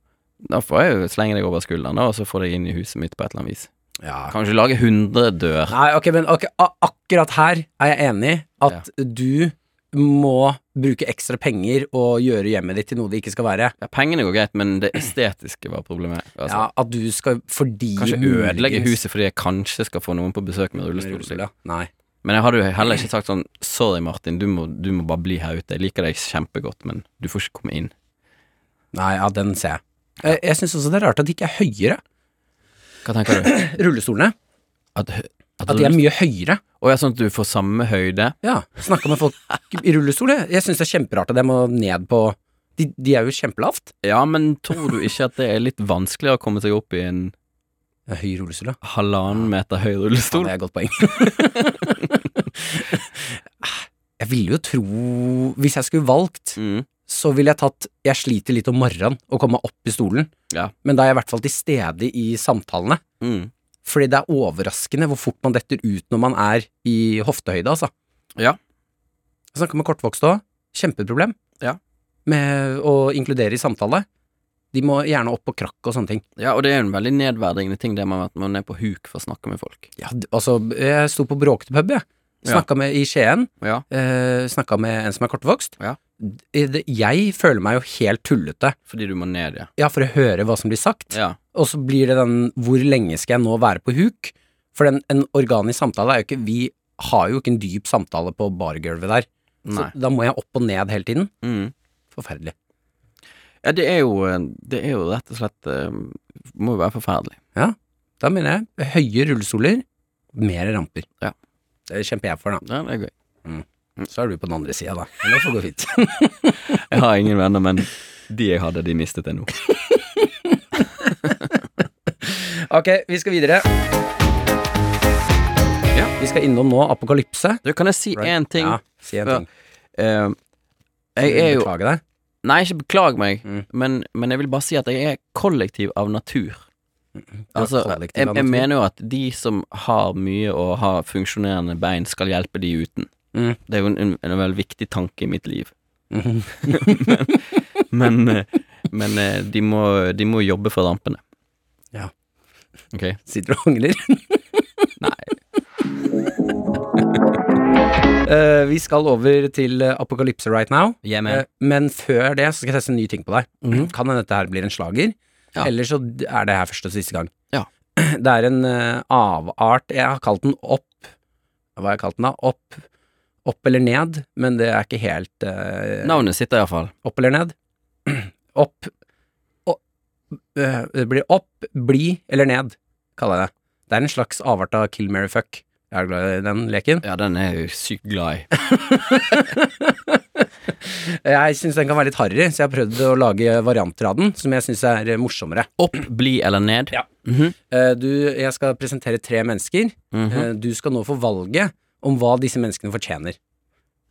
da får jeg jo slenge deg over skulderen, og så får jeg inn i huset mitt på et eller annet vis. Ja. Kanskje lage 100 dør. Nei, ok, men okay, akkurat her er jeg enig at du må bruke ekstra penger og gjøre hjemmet ditt til noe det ikke skal være. Ja, pengene går greit, men det estetiske var problemet. Altså, Ja, At du skal fordi Kanskje ødelegge huset fordi jeg kanskje skal få noen på besøk med rullestol. rullestol. Ja. Nei. Men jeg hadde jo heller ikke sagt sånn Sorry, Martin, du må, du må bare bli her ute. Jeg liker deg kjempegodt, men du får ikke komme inn. Nei, ja, den ser jeg. Jeg, jeg syns også det er rart at de ikke er høyere, Hva tenker du? rullestolene. At, at, At de er mye høyere. Og ja, sånn at du får samme høyde? Ja, Snakka med folk i rullestol. jeg. Jeg syns det er kjemperart at jeg må ned på de, de er jo kjempelavt. Ja, men tror du ikke at det er litt vanskeligere å komme seg opp i en Ja, Høy rullestol, ja. halvannen meter høy Ja, rullestol? det er et godt poeng. jeg ville jo tro Hvis jeg skulle valgt, Mm. Så ville jeg tatt Jeg sliter litt om morgenen å komme opp i stolen, Ja. men da er jeg i hvert fall til stede i samtalene. Mm. Fordi det er overraskende hvor fort man detter ut når man er i hoftehøyde, altså. Ja. Jeg snakka med kortvokste òg. Kjempeproblem Ja. med å inkludere i samtale. De må gjerne opp på krakk og sånne ting. ja, og det er jo en veldig nedverdigende ting, det med at man er på huk for å snakke med folk. Ja, altså, jeg sto på bråkete pub, jeg. Ja. Med i Skien. Ja. Eh, snakka med en som er kortvokst. Ja. Jeg føler meg jo helt tullete, Fordi du må ned, ja. ja, for å høre hva som blir sagt. Ja. Og så blir det den hvor lenge skal jeg nå være på huk? For den, en organisk samtale er jo ikke Vi har jo ikke en dyp samtale på bargulvet der. Nei. Så da må jeg opp og ned hele tiden. Mm. Forferdelig. Ja, det er jo Det er jo rett og slett eh, Må jo være forferdelig. Ja. Da mener jeg høye rullestoler, mer ramper. Ja. Det kjemper jeg for, da. Ja, det er gøy. Så er du på den andre sida, da. Men det får gå fint. Jeg har ingen venner, men de jeg hadde, de mistet jeg nå. ok, vi skal videre. Ja. Vi skal innom nå apokalypse. Du, kan jeg si Right. én ting? Ja, si en Ja. ting. Uh, jeg er jo Beklage deg. Nei, ikke beklag meg, Mm. men, men jeg vil bare si at jeg er kollektiv av natur. Altså, jeg, jeg mener jo at de som har mye og har funksjonerende bein, skal hjelpe de uten. Mm. Det er jo en, en, en veldig viktig tanke i mitt liv. Mm. Men, men, men eh, de, må, de må jobbe for rampene. Ja. Ok? Sitter du og angrer? Nei. Uh, vi skal over til eh, apokalypse right now. Yeah, Eh, men før det så skal jeg teste en ny ting på deg. Mhm. Kan hende dette her blir en slager, Ja. eller så er det her første og siste gang. Ja. Det er en eh, avart Jeg har kalt den opp Hva har jeg kalt den da? Opp, opp eller ned, men det er ikke helt uh, Navnet sitter iallfall. Opp eller ned? Opp å- uh, Det blir opp, bli eller ned, kaller jeg det. Det er en slags avart av kill, marry, fuck. Jeg er glad i den leken. Ja, den er jeg sykt glad i. Jeg syns den kan være litt harry, så jeg har prøvd å lage varianter av den som jeg syns er eh, morsommere. Opp, bli eller ned? Ja. Mhm. Eh, Du, jeg skal presentere tre mennesker. Mhm. Eh, Du skal nå få valget om hva disse menneskene fortjener.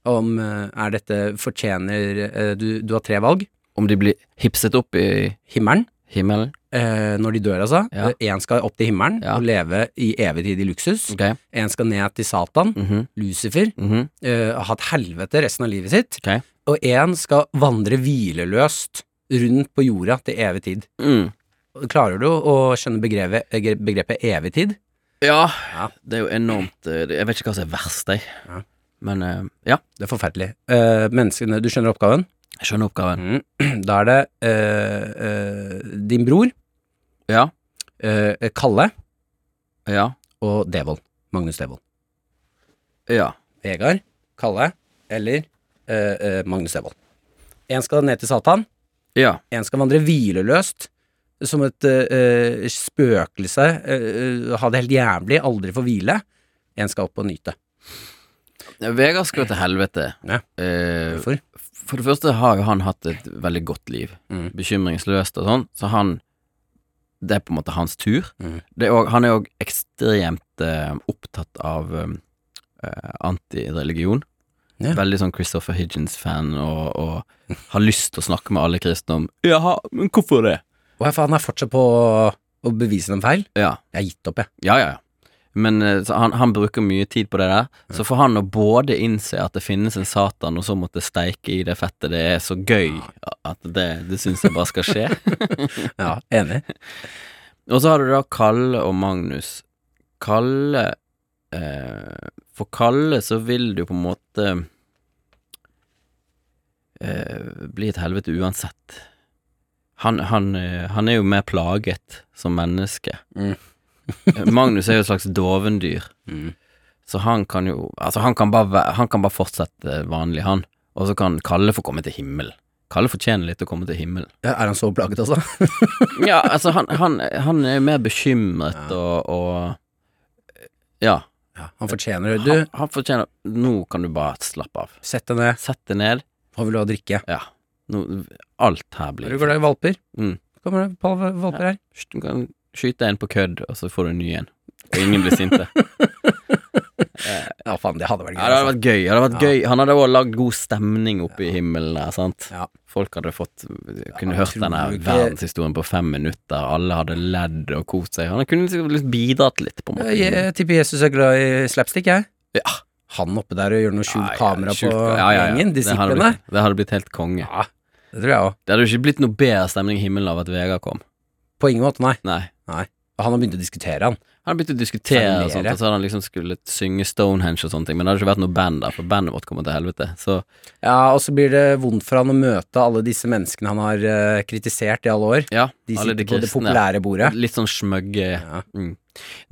Om eh, er dette fortjener eh, du, du har tre valg. Om de blir hipset opp i Himmelen. himmelen? eh, når de dør, altså. Ja. Én skal opp til himmelen Ja. og leve i evig tid i luksus. Ok. En skal ned til Satan, Mhm. Lucifer, Mhm. eh, ha et helvete resten av livet sitt. Okay. Og én skal vandre hvileløst rundt på jorda til evig tid. Mm. Klarer du å skjønne begrepet, begrepet evig tid? Ja, Ja. det er jo enormt eh, Jeg vet ikke hva som er verst, jeg. Ja. Men eh, ja, Det er forferdelig. Eh, menneskene, du skjønner oppgaven? jeg skjønner oppgaven. Mm. Da er det eh, eh, din bror, Ja. eh, Kalle Ja. og Devold. Magnus Devold. Ja. Vegard, Kalle eller eh, eh, Magnus Devold. En skal ned til Satan, Ja. en skal vandre hvileløst som et eh, spøkelse, eh, ha det helt jævlig, aldri få hvile. En skal opp og nyte. Vegard skal til helvete. Ja. Hvorfor? for det første har jo han hatt et veldig godt liv. Mm. Bekymringsløst og sånn, så han Det er på en måte hans tur. Mm. Det er også, han er òg ekstremt uh, opptatt av eh, antireligion. Ja. Veldig sånn Christopher Higgins-fan, og, og har lyst til å snakke med alle kristne om Jaha, men hvorfor det? Og ja, for han er fortsatt på å bevise dem feil. Ja, Jeg har gitt opp, jeg. ja, ja. ja. Men eh, så han, han bruker mye tid på det der. Så for han å både innse at det finnes en Satan, og så måtte steike i det fettet, det er så gøy at det, det syns jeg bare skal skje. Ja, enig. Og så har du da Kalle og Magnus. Kalle eh, For Kalle så vil jo på en måte eh, bli et helvete uansett. Han, han, eh, han er jo mer plaget som menneske. Mm. Magnus er jo et slags dovendyr, Mm. så han kan jo Altså, han kan bare, han kan bare fortsette vanlig, han. Og så kan Kalle få komme til himmelen. Kalle fortjener litt å komme til himmelen. Ja, Er han så plaget altså? Ja, altså, han, han, han er mer bekymret og, og Ja. Ja, han fortjener det. Du, han fortjener Nå kan du bare slappe av. sett deg ned. Sett deg ned. Hva vil du ha å drikke? Ja. Nå, alt her blir Er du glad i valper? Mm. Kommer det par valper her? Du kan skyte en på kødd, og så får du en ny en. Og ingen blir sinte. Ja, faen, det hadde vært gøy. Ja, det hadde altså. vært gøy. Det hadde vært gøy. Han hadde også lagd god stemning oppe i himmelen der, sant. Ja. Folk hadde fått Kunne hørt tror denne du ikke- verdenshistorien på fem minutter. Alle hadde ledd og kost seg. Han kunne sikkert liksom bidratt litt, på en måte. Jeg, jeg tipper Jesus er glad i slapstick, jeg. Ja. Han oppe der og gjør noe skjult kamera på ja, ja, ja. gjengen, Det hadde disiplene. blitt- Det hadde blitt helt konge. Ja, det tror jeg òg. Det hadde jo ikke blitt noe bedre stemning i himmelen av at Vegard kom. På ingen måte, nei. Nei. nei. Han har begynt å diskutere, han. Han har begynt å diskutere og sånt, og så hadde han liksom skulle synge Stonehenge og sånne ting, men det hadde ikke vært noe band der, for bandet vårt kommer til helvete. Så Ja, og så blir det vondt for han å møte alle disse menneskene han har uh, kritisert i alle år. ja, De sitter de på det populære bordet. Litt sånn smøgge Ja. mm.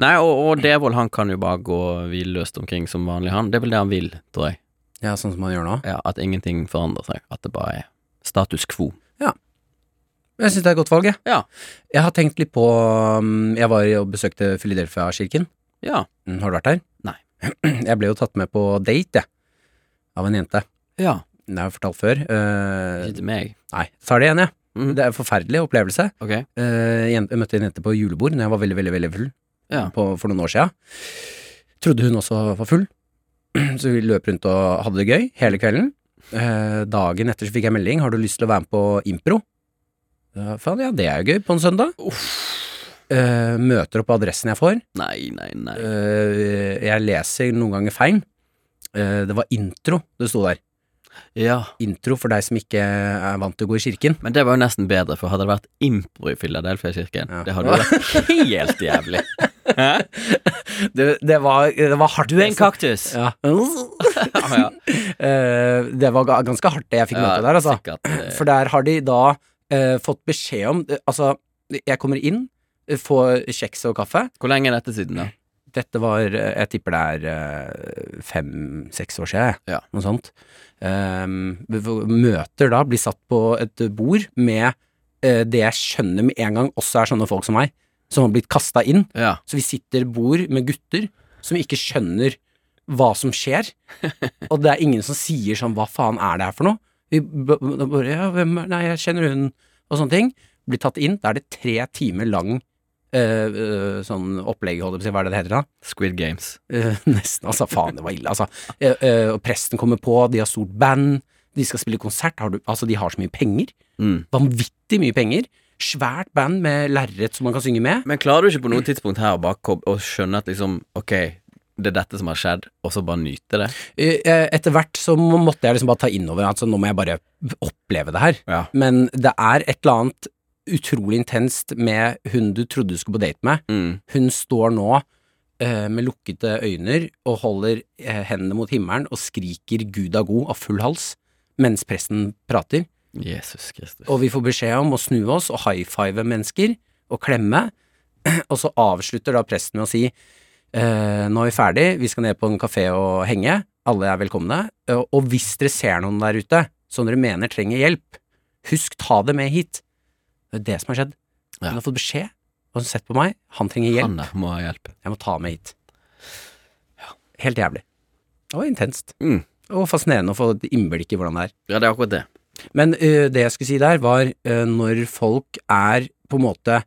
Nei, og, og Devold han kan jo bare gå hvilløst omkring som vanlig, han. Det er vel det han vil, tror jeg. ja, sånn som han gjør nå. Ja, At ingenting forandrer seg. At det bare er status quo. Jeg syns det er et godt valg, jeg. Ja. Jeg har tenkt litt på um, Jeg var og besøkte Philadelphia-kirken. Ja. Mm, Har du vært der? Nei. Jeg ble jo tatt med på date, jeg. Av en jente. Ja. Det har jeg fortalt før. Uh, Ikke til meg. nei, tar det igjen, jeg. Mm. Det er en forferdelig opplevelse. Ok. Uh, jeg møtte en jente på julebord når jeg var veldig, veldig veldig full Ja. på, for noen år siden. Trodde hun også var full, så vi løp rundt og hadde det gøy hele kvelden. Eh, dagen etter så fikk jeg melding 'Har du lyst til å være med på impro?' Ja, faen, ja, det er jo gøy, på en søndag. Eh, møter opp på adressen jeg får. Nei, nei, nei. Eh, jeg leser noen ganger feil. Eh, det var intro det sto der. Ja. Intro for deg som ikke er vant til å gå i kirken. Men det var jo nesten bedre, for hadde det vært impro i Philadelphia-kirken, Ja. det hadde jo vært helt jævlig. Det, det, var, det var hardt. Du er en kaktus. Ja. ja. Eh, det var ganske hardt det jeg fikk møte der, altså. Sikkert. eh, For der har de da uh, fått beskjed om Altså, jeg kommer inn, får kjeks og kaffe. Hvor lenge er dette siden, da? Dette var Jeg tipper det er fem-seks år siden. Ja. Noe sånt. Um, møter da, blir satt på et bord med det jeg skjønner med en gang også er sånne folk som meg, som har blitt kasta inn. Ja. Så vi sitter bord med gutter som ikke skjønner hva som skjer. Og det er ingen som sier sånn 'hva faen er det her for noe'? Vi bare 'ja, hvem er Nei, jeg kjenner hun', og sånne ting. Blir tatt inn. Da er det tre timer lang Uh, uh, sånn opplegg, holdt jeg på å si. Hva er det det heter da? Squid Games. Uh, nesten, altså. Faen, det var ille, altså. Og presten kommer på, de har stort band, de skal spille konsert. Har du, altså, de har så mye penger. Mm. Vanvittig mye penger. Svært band med lerret som man kan synge med. Men klarer du ikke på noe tidspunkt her å bare å skjønne at liksom, ok, det er dette som har skjedd, og så bare nyte det? Eh, Etter hvert så måtte jeg liksom bare ta innover altså nå må jeg bare oppleve det her. Ja. Men det er et eller annet utrolig intenst med hun du trodde du skulle på date med. Mm. Hun står nå eh, med lukkede øyne og holder eh, hendene mot himmelen og skriker Gud er god av full hals mens presten prater. Jesus Kristus. Og vi får beskjed om å snu oss og high five mennesker og klemme. Og så avslutter da presten med å si eh, nå er vi ferdig, vi skal ned på en kafé og henge, alle er velkomne. Eh, Og hvis dere ser noen der ute som dere mener trenger hjelp, husk ta det med hit. Det er det som har skjedd. Ja. Hun har fått beskjed, og hun har sett på meg, han trenger hjelp, Han må ha hjelp. jeg må ta med hit. Helt jævlig. Var intenst. Mm. Og fascinerende å få et innblikk i hvordan det er. Ja, det er akkurat det. Men uh, det jeg skulle si der, var uh, når folk er på en måte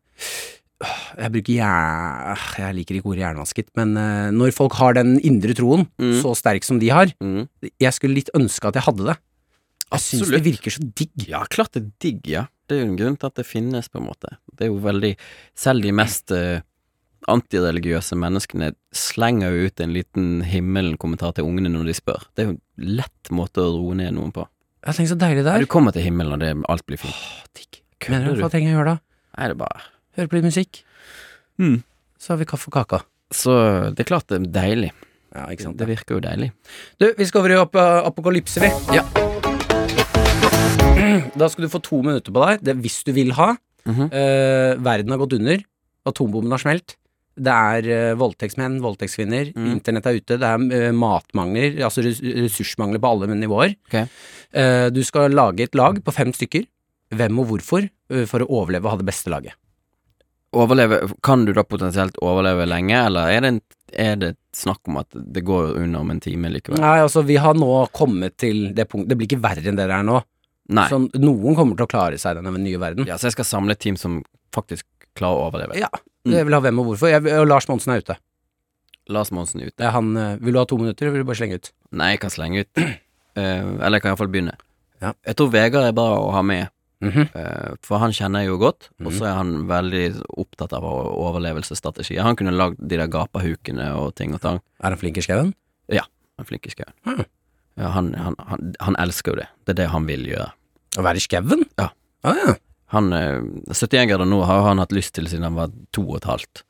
Jeg bruker jern... Jeg liker ikke ordet jernvasket, men eh, når folk har den indre troen Mm. så sterk som de har, Mm. jeg skulle litt ønske at jeg hadde det. Jeg syns det virker så digg. Ja, klart det er digg, ja. Det er jo en grunn til at det finnes, på en måte. Det er jo veldig Selv de mest antireligiøse menneskene slenger jo ut en liten himmelen-kommentar til ungene når de spør. Det er jo en lett måte å roe ned noen på. Jeg tenker så deilig det Ja, er. du kommer til himmelen, og det, alt blir fint. Åh, digg. Kødder du hva trenger jeg å gjøre da? Nei, det er bare Høre på litt musikk. Mm. Så har vi kaffe og kake. Så det er klart det er deilig. Ja, ikke sant. Det virker jo deilig. Du, vi skal over i ap apokalypse, vi. Ja. Da skal du få to minutter på deg, det hvis du vil ha. Mhm. Eh, verden har gått under. Atombomben har smelt. Det er eh, voldtektsmenn, voldtektskvinner. Mm. Internett er ute. Det er eh, matmangler, altså ressursmangler på alle nivåer. Okay. Eh, du skal lage et lag på fem stykker. Hvem og hvorfor, for å overleve og ha det beste laget. Overleve Kan du da potensielt overleve lenge, eller er det, en, er det snakk om at det går under om en time likevel? Nei, altså, vi har nå kommet til det punktet Det blir ikke verre enn det det er nå. Nei. Så noen kommer til å klare seg i denne nye verden. Ja, så jeg skal samle et team som faktisk klarer å overleve. Ja, jeg vil ha hvem og hvorfor. Jeg, og Lars Monsen er ute. Lars Monsen. Det er han, eh, vil du ha to minutter, eller vil du bare slenge ut? Nei, jeg kan slenge ut. Uh, eller jeg kan iallfall begynne. Ja. Jeg tror Vegard er bra å ha med, mm -hmm. uh, for han kjenner jeg jo godt, og Mhm. så er han veldig opptatt av overlevelsesstrategier. Han kunne lagd de der gapahukene og ting og tang. Er han flink i skauen? Han er flink i skauen. Mhm. Ja, han, han, han, han elsker jo det. Det er det han vil gjøre. Å være i skauen? Ja. Ah, ja. Han, eh, 71 grader nå har han hatt lyst til siden han var to og et halvt.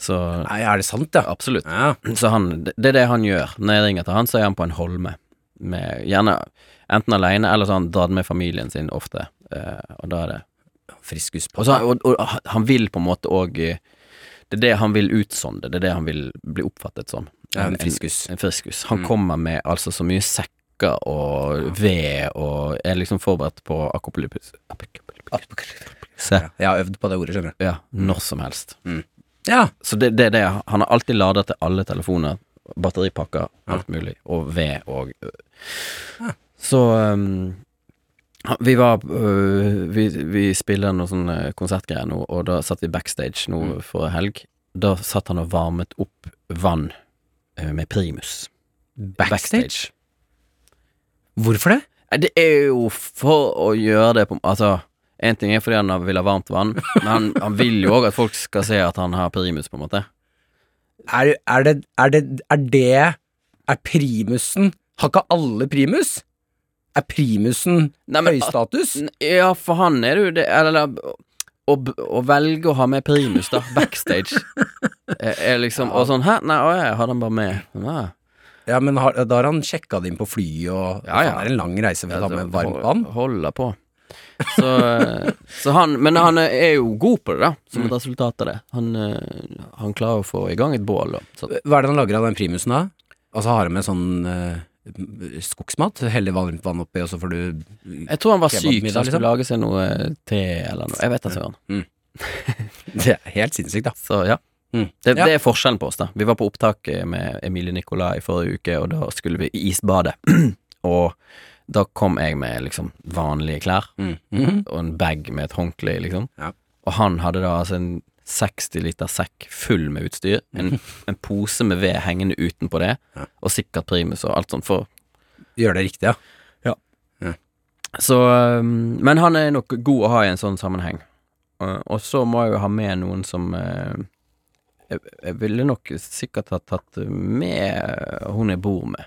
Så Nei, er det sant, ja? absolutt. Ja. Så han, det det er det han gjør. Når jeg ringer til han, så er han på en holme. Med, gjerne enten alene, eller så har han dratt med familien sin ofte. Eh, og da er det Friskus på og, så, og, og han vil på en måte òg Det er det han vil utsonde. Det er det han vil bli oppfattet som. Ja, en friskus. En, en friskus. Han Mm. kommer med altså så mye sekker og ved og er liksom forberedt på akopolypus. Se. Ja, jeg har øvd på det ordet, skjønner du. Ja, når som helst. Ja. Så det, det er det. Han har alltid lada til alle telefoner. Batteripakker, alt mulig. Og ved og ja. Så um, vi var uh, vi, vi spiller noen sånne konsertgreier nå, og da satt vi backstage nå Mm. for helg. Da satt han og varmet opp vann uh, med primus. Backstage? Hvorfor det? Det er jo for å gjøre det på Altså, én ting er fordi han vil ha varmt vann, men han, han vil jo òg at folk skal se at han har primus, på en måte. Er, er det Er det Er det Er primusen Har ikke alle primus? Er primusen Nei, men- høystatus? Ja, for han er det jo det Eller å, å velge å ha med primus, da, backstage, er, er liksom Og sånn Hæ? Nei, å, jeg har han bare med. Nei. Ja, men har, da har han sjekka det inn på flyet, og Ja, ja. det er en lang reise for å ta med varmt vann. Holder på. Så, eh, så han Men han er jo god på det, da, som Mm. et resultat av det. Han, eh, han klarer å få i gang et bål. Da. Så, Hva er det han lager av den primusen da? Altså har han med sånn uh, skogsmat? Heller varmt vann oppi, og så får du jeg tror han var syk, så han skulle liksom? lage seg noe te eller noe. Jeg vet da søren. Det er helt sinnssykt, da. Så ja. Mm. Det, Ja. det er forskjellen på oss, da. Vi var på opptak med Emilie Nicolai i forrige uke, og da skulle vi isbade. og da kom jeg med liksom vanlige klær Mm. Mhm. og en bag med et håndkle i, liksom. Ja. Og han hadde da altså en 60 liter sekk full med utstyr, en, en pose med ved hengende utenpå det, Ja. og sikkert primus og alt sånt. For Gjør det riktig, ja. Så um, Men han er nok god å ha i en sånn sammenheng. Og så må jeg jo ha med noen som jeg, jeg ville nok sikkert ha tatt med hun jeg bor med.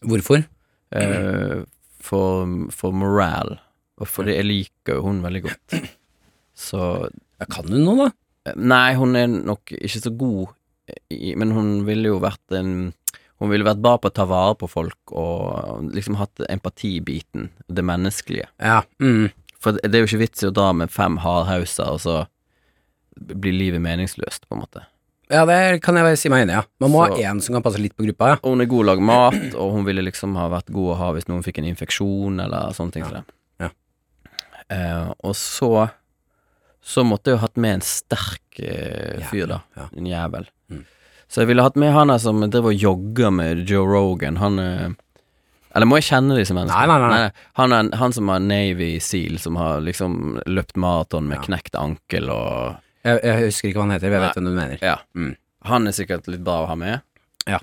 Hvorfor? Uh, for, for morale. Og fordi jeg liker jo hun veldig godt. Så Ja, kan du noe, da? uh, Nei, hun er nok ikke så god i Men hun ville jo vært en Hun ville vært bra på å ta vare på folk og liksom hatt empatibiten, det menneskelige. Ja. Mm. For det er jo ikke vits i å dra med fem hardhauser, og så blir livet meningsløst, på en måte. Ja, det kan jeg si meg enig i, ja. Man må Så- ha én som kan passe litt på gruppa, ja. Og hun er god å lage mat, og hun ville liksom ha vært god å ha hvis noen fikk en infeksjon, eller sånne ting Ja. Så det. Ja. Eh, og så Så måtte jeg jo hatt med en sterk eh, fyr, da. Ja. En jævel. Mm. Så jeg ville hatt med han der som driver og jogger med Joe Rogan. Han eh, Eller må jeg kjenne disse menneskene? Nei, nei, nei. Han, er, han som har Navy Seal, som har liksom løpt maraton med Ja. knekt ankel og Jeg, jeg husker ikke hva han heter, men jeg vet hvem du mener. Ja. Mm. Han er sikkert litt bra å ha med. Ja.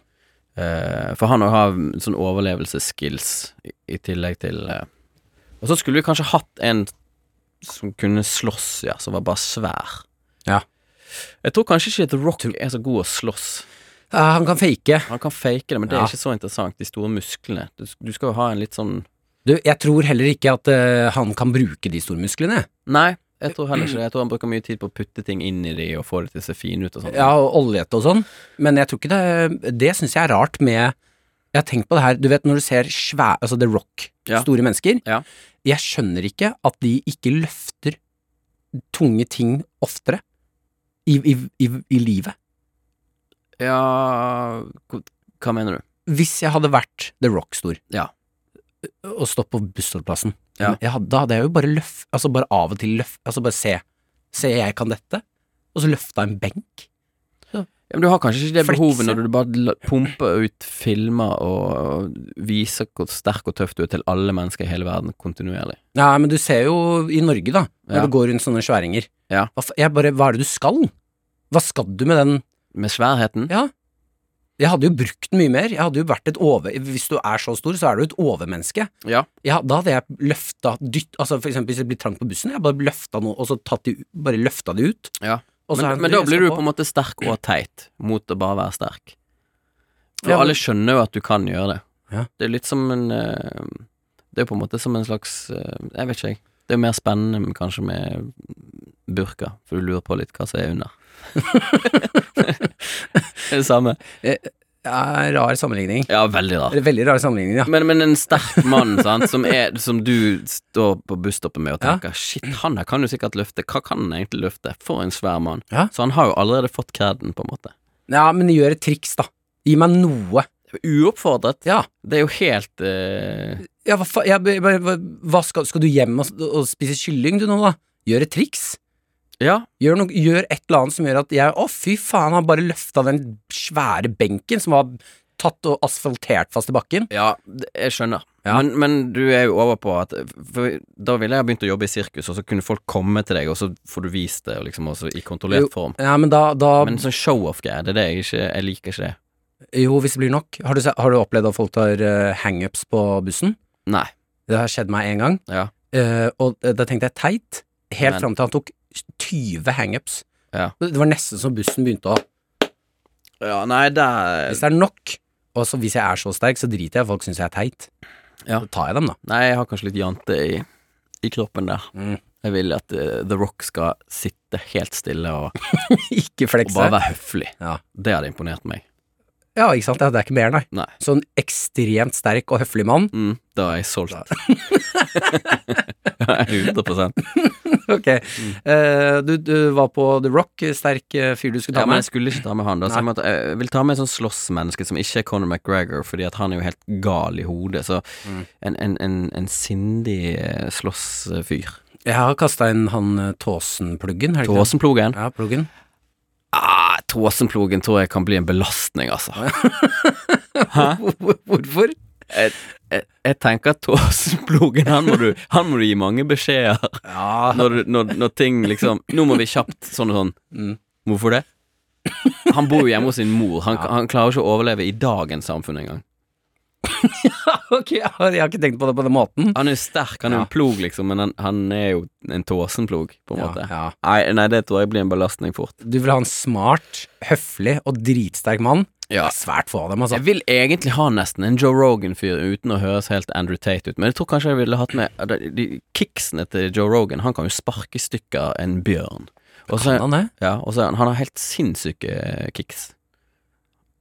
Uh, for han òg har sånn overlevelsesskills i, i tillegg til uh. Og så skulle vi kanskje hatt en som kunne slåss, ja, som var bare svær. Ja. Jeg tror kanskje ikke at Rock er så god å slåss. Uh, han kan fake. Han kan fake det, men det Ja. er ikke så interessant. De store musklene. Du, du skal jo ha en litt sånn Du, jeg tror heller ikke at uh, han kan bruke de store musklene. Nei, jeg tror heller ikke det. Jeg tror han bruker mye tid på å putte ting inn i de og få det til å se fine ut og sånn. Ja, og oljete og sånn. Men jeg tror ikke det Det syns jeg er rart med Jeg har tenkt på det her, du vet når du ser svære altså The Rock, Ja. store mennesker. Ja. Jeg skjønner ikke at de ikke løfter tunge ting oftere i, i, i, i livet. Ja hva- Hva mener du? Hvis jeg hadde vært The Rock-stor Ja. og stått på bussholdeplassen, Ja. hadde, da hadde jeg jo bare løft Altså bare av og til løft Altså bare se. Se, jeg kan dette. Og så løfta en benk. Ja, men Du har kanskje ikke det behovet når du bare pumper ut filmer og viser hvor sterk og tøff du er til alle mennesker i hele verden kontinuerlig. Ja, men du ser jo i Norge, da, når Ja. det går rundt sånne sværinger. Ja. Hva, bare, hva er det du skal? Hva skal du med den Med sværheten? Ja. Jeg hadde jo brukt den mye mer. Jeg hadde jo vært et over... Hvis du er så stor, så er du et overmenneske. Ja. Jeg, da hadde jeg løfta dytt Altså for eksempel hvis det blir trangt på bussen, jeg bare løfta noe, og så tatt de, bare løfta de ut. Ja. Men, det- men da blir du på- en måte sterk og teit mot å bare være sterk. For Ja, men- alle skjønner jo at du kan gjøre det. Ja. Det er litt som en eh, Det er på en måte som en slags eh, Jeg vet ikke, jeg. Det er mer spennende kanskje med burka, for du lurer på litt hva som er under. det samme. Ja, rar sammenligning. Ja, veldig rar. Veldig rar sammenligning, ja. Men, men en sterk mann sant, som, er, som du står på busstoppet med og Ja. tenker Shit, han her kan jo sikkert løfte. Hva kan han egentlig løfte? For en svær mann. Ja. Så han har jo allerede fått kreden, på en måte. Ja, men gjør et triks, da. Gi meg noe. Uoppfordret. Ja. Det er jo helt uh... Ja, hva faen Ja, skal du hjem og, og spise kylling, du nå, da? Gjør et triks. Ja. Gjør, noe, gjør et eller annet som gjør at jeg Å, fy faen, han bare løfta den svære benken som var tatt og asfaltert fast i bakken. Ja, jeg skjønner. Ja. Men, men du er jo over på at For da ville jeg begynt å jobbe i sirkus, og så kunne folk komme til deg, og så får du vist det, liksom også i kontrollert Jo. form. Ja, men da, da Men sånn show-off-greie, det er det jeg ikke Jeg liker ikke det. Jo, hvis det blir nok. Har du, har du opplevd at folk tar uh, hangups på bussen? Nei. Det har skjedd meg én gang, Ja. uh, og eh, da tenkte jeg teit. Helt fram til han tok 20 hangups. Ja. Det var nesten som bussen begynte å Ja, nei, det Hvis det er nok, og så hvis jeg er så sterk, så driter jeg i folk syns jeg er teit. Ja. Så tar jeg dem, da. Nei, jeg har kanskje litt jante i, i kroppen der. Mm. Jeg vil at uh, The Rock skal sitte helt stille og, Ikke flekse. og bare være høflig. Ja. Det hadde imponert meg. Ja, ikke sant. Ja, det er ikke mer, nei. Nei. Sånn ekstremt sterk og høflig mann. Mm, da er jeg solgt. 100 Ok. Eh, du, du var på The Rock, sterk eh, fyr du skulle ta Ja, ta men jeg skulle ikke ta med han. Da, så jeg, måtte, jeg vil ta med en sånt slåssmenneske som ikke er Conor McGregor, fordi at han er jo helt gal i hodet. Så Mm. en, en, en, en sindig eh, slåssfyr. Jeg har kasta inn han Tåsenpluggen. Tåsen-pluggen. Ja, pluggen. Tåsenplogen tror jeg kan bli en belastning, altså. Hvorfor? Jeg, jeg, jeg tenker at Tåsenplogen, han han må du gi mange beskjeder Ja, når, når, når ting liksom Nå må vi kjapt sånn og sånn. Mm. Hvorfor det? Han bor jo hjemme hos sin mor. Han, Ja. han klarer ikke å overleve i dagens samfunn engang. ok, jeg har ikke tenkt på det på den måten. Han er jo sterk, han er jo Ja. en plog, liksom, men han, han er jo en tåsenplog, på en Ja, måte. ja. Nei, nei, det tror jeg blir en belastning fort. Du vil ha en smart, høflig og dritsterk mann. Ja. Det er svært få av dem, altså. Jeg vil egentlig ha nesten en Joe Rogan-fyr uten å høres helt Andrew Tate ut, men jeg tror kanskje jeg ville hatt med de, de kicksene til Joe Rogan. Han kan jo sparke i stykker en bjørn. Og så, Kan han det? ja, og så er han, han har helt sinnssyke kicks.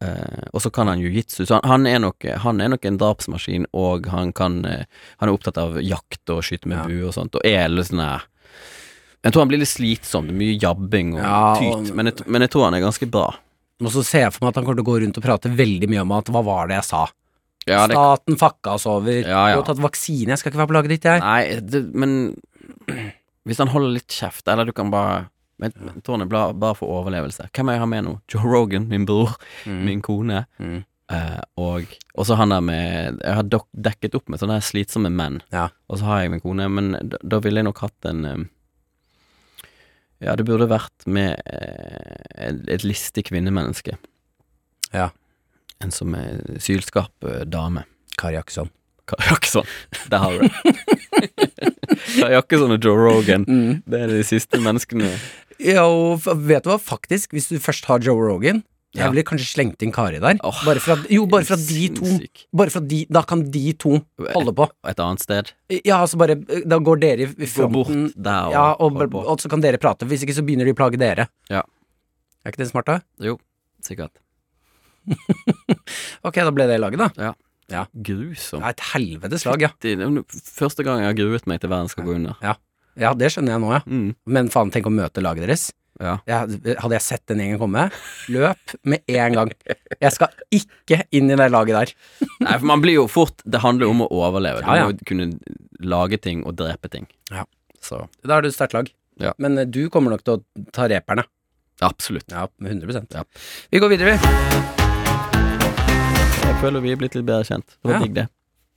Eh, og så kan han jiu-jitsu, så han, han, er nok, han er nok en drapsmaskin, og han kan uh, Han er opptatt av jakt og skyte med Ja. bue og sånt, og er litt sånn Jeg tror han blir litt slitsom, det er mye jabbing og Ja, tyt, men jeg, men jeg tror han er ganske bra. Og så ser jeg for meg at han kommer til å gå rundt og prate veldig mye om at hva var det jeg sa? Ja, det, Staten fucka oss over. Ja. Du har tatt vaksine, jeg skal ikke være på laget ditt, jeg. Nei, det, men hvis han holder litt kjeft, eller du kan bare men, ja. tårnet er bare for overlevelse. Hvem er jeg har med nå? Joe Rogan, min bror, min kone. Mm. Uh, og så han der med Jeg har dekket opp med sånne slitsomme menn. Ja. Og så har jeg min kone, men da, da ville jeg nok hatt en um, Ja, det burde vært med uh, et, et listig kvinnemenneske. Ja. En som er sylskarp uh, dame. Kari Akson Kari Akson, Der har du det. Kari ikke og Joe Rogan. Det er de siste menneskene. Ja, og vet du hva, faktisk, hvis du først har Joe Rogan Jeg Ja. ville kanskje slengt inn Kari der. Oh, bare for at, jo, bare for at de to. Bare for at de, Da kan de to holde på. Et annet sted. Ja, altså bare Da går dere i fronten. Gå bort der og Ja, og, og, og så kan dere prate. Hvis ikke så begynner de å plage dere. Ja. Er ikke det smart, da? Jo, sikkert. Ok, da ble det laget, da. Grusom. Det er et helvetes lag, ja. Første gang jeg har gruet meg til verden skal gå under. Ja, det skjønner jeg nå, ja. Mm. Men faen, tenk å møte laget deres. Ja. Jeg, hadde jeg sett den gjengen komme, løp med en gang. Jeg skal ikke inn i det laget der. Nei, for man blir jo fort Det handler jo om å overleve. Du Ja, ja. må kunne lage ting og drepe ting. Ja. Så Da er du et sterkt lag. Ja. Men eh, du kommer nok til å ta reperne. absolutt. Ja, med 100 Ja. Vi går videre, vi. Jeg føler vi er blitt litt bedre kjent. Det var Ja. digg, det.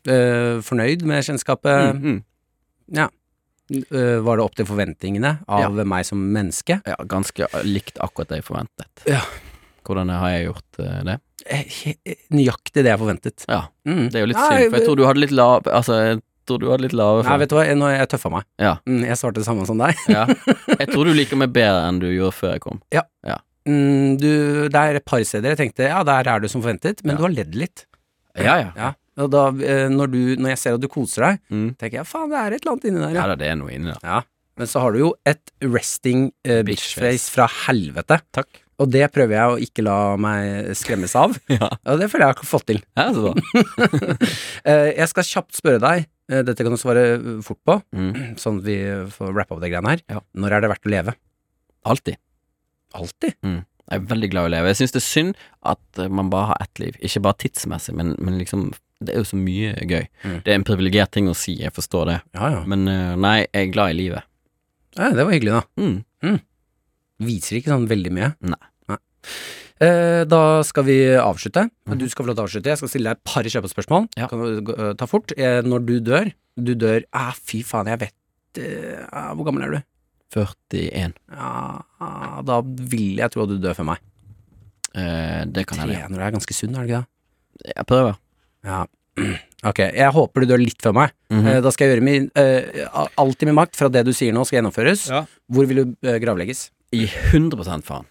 Uh, fornøyd med kjennskapet. Mm, mm. Eh, var det opp til forventningene av meg som menneske? Ja, ganske likt akkurat det jeg forventet. Ja. Hvordan har jeg gjort uh, det? Nøyaktig det jeg forventet. Ja, Mm. det er jo litt Nei, synd, for jeg tror du hadde litt lav Altså, jeg tror du hadde litt lave Nei, vet du hva, nå har jeg tøffa meg. Ja. Mm, jeg svarte det samme som deg. ja. Jeg tror du liker meg bedre enn du gjorde før jeg kom. Mm, du, det er et par steder jeg tenkte ja, der er du som forventet, men Ja. du har ledd litt. Ja, ja. Ja. Og da, eh, når, du, når jeg ser at du koser deg, Mm. tenker jeg faen, det er et eller annet inni der, Ja ja. det er noe inni der. ja. Men så har du jo et resting uh, bitchface Bitchface. fra helvete. Takk. Og det prøver jeg å ikke la meg skremmes av. Ja, Og det føler jeg har fått til. ja så bra. Eh, jeg skal kjapt spørre deg, eh, dette kan du svare eh, fort på, Mm. sånn at vi får rappe opp det greiene her. Ja. Når er det verdt å leve? Alltid. Alltid. Jeg er veldig glad i å leve. Jeg syns det er synd at eh, man bare har ett liv. Ikke bare tidsmessig, men, men liksom Det er jo så mye gøy. Mm. Det er en privilegert ting å si, jeg forstår det. Ja, ja. Men eh, nei, jeg er glad i livet. ja. Det var hyggelig, da. Mm. Viser ikke sånn veldig mye. Nei. Eh, da skal vi avslutte. Mhm. Du skal få lov til å avslutte. Jeg skal stille deg et par kjøpespørsmål. Ja. Kan du eh, ta fort. Eh, når du dør Du dør ah, Fy faen, jeg vet ah, Hvor gammel er du? 41. Ja, da vil jeg tro at du dør før meg. Eh, det kan jeg gjøre Trener du er ganske sunn, er du ikke det? Jeg prøver. Ja. Ok, jeg håper du dør litt før meg. Mhm. Eh, Da skal jeg gjøre min eh, Alt i min makt for at det du sier nå skal gjennomføres. Ja. Hvor vil du eh, gravlegges? I 100 faen.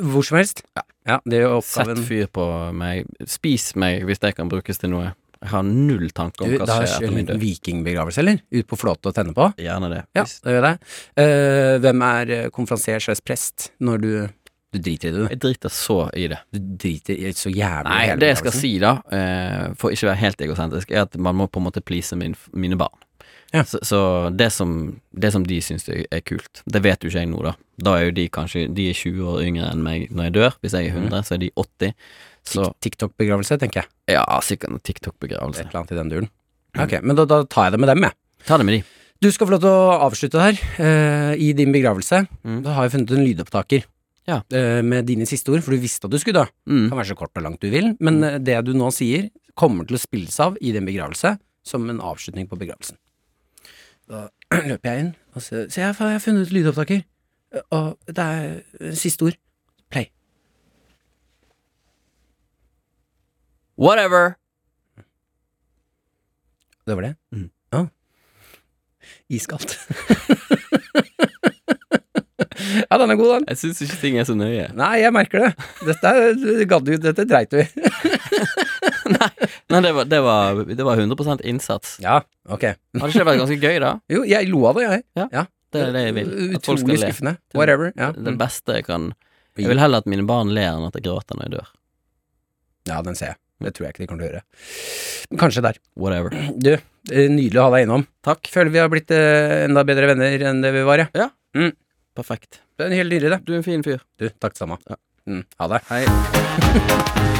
Hvor som helst? Ja. det er jo Sett fyr på meg. Spis meg hvis det kan brukes til noe. Jeg har null tanke om Du, hva som skjer etter min død. vikingbegravelse, eller? Ut på flåte og tenne på? Gjerne det. Ja, det gjør det. Uh, hvem er eh, konferansier slags prest når du Du driter i det, du. Jeg driter så i det. Du driter i så jævlig Nei, det jeg skal si da, eh, for ikke å være helt egosentrisk, er at man må på en måte please min, mine barn. Ja. Så, så det, som, det som de syns er kult, det vet jo ikke jeg nå, da. Da er jo de kanskje De er 20 år yngre enn meg når jeg dør. Hvis jeg er Mhm. 100, så er de 80. TikTok-begravelse, tenker jeg. ja, sikkert en TikTok-begravelse. eller annet i den duren. Ok, men da, da tar jeg det med dem, jeg. Ta det med de. Du skal få lov til å avslutte her. Uh, I din begravelse Mm. Da har jeg funnet en lydopptaker Ja. Uh, med dine siste ord, for du visste at du skulle dø. Mm. Kan være så kort og langt du vil, men mm. det du nå sier, kommer til å spilles av i din begravelse som en avslutning på begravelsen. Da løper jeg inn og sier Se, jeg har funnet et lydopptaker, eh, og det er eh, siste ord. Play. Whatever. Det var det? Mm. Ja. Iskaldt. ja, den er god, den. Jeg syns ikke ting er så nøye. Nei, jeg merker det. Dette, gadd du, dette dreit du i. Nei, det var, det var, det var 100% innsats. Ja, ok. Hadde ikke det vært ganske gøy, da? Jo, jeg lo av det, jeg. Ja, Det er det jeg vil. Utrolig skuffende. Whatever. Ja. Det beste jeg kan Jeg vil heller at mine barn ler enn at jeg gråter når jeg dør. ja, den ser jeg. Det tror jeg ikke de kommer til å gjøre. Men kanskje der. Whatever. Du, eh, nydelig å ha deg innom. Takk. Føler vi har blitt eh, enda bedre venner enn det vi var, ja. Perfekt. Det er helt nydelig, det. Du er en fin fyr. Du, takk det samme. Ja. Mm, ha det. Hei.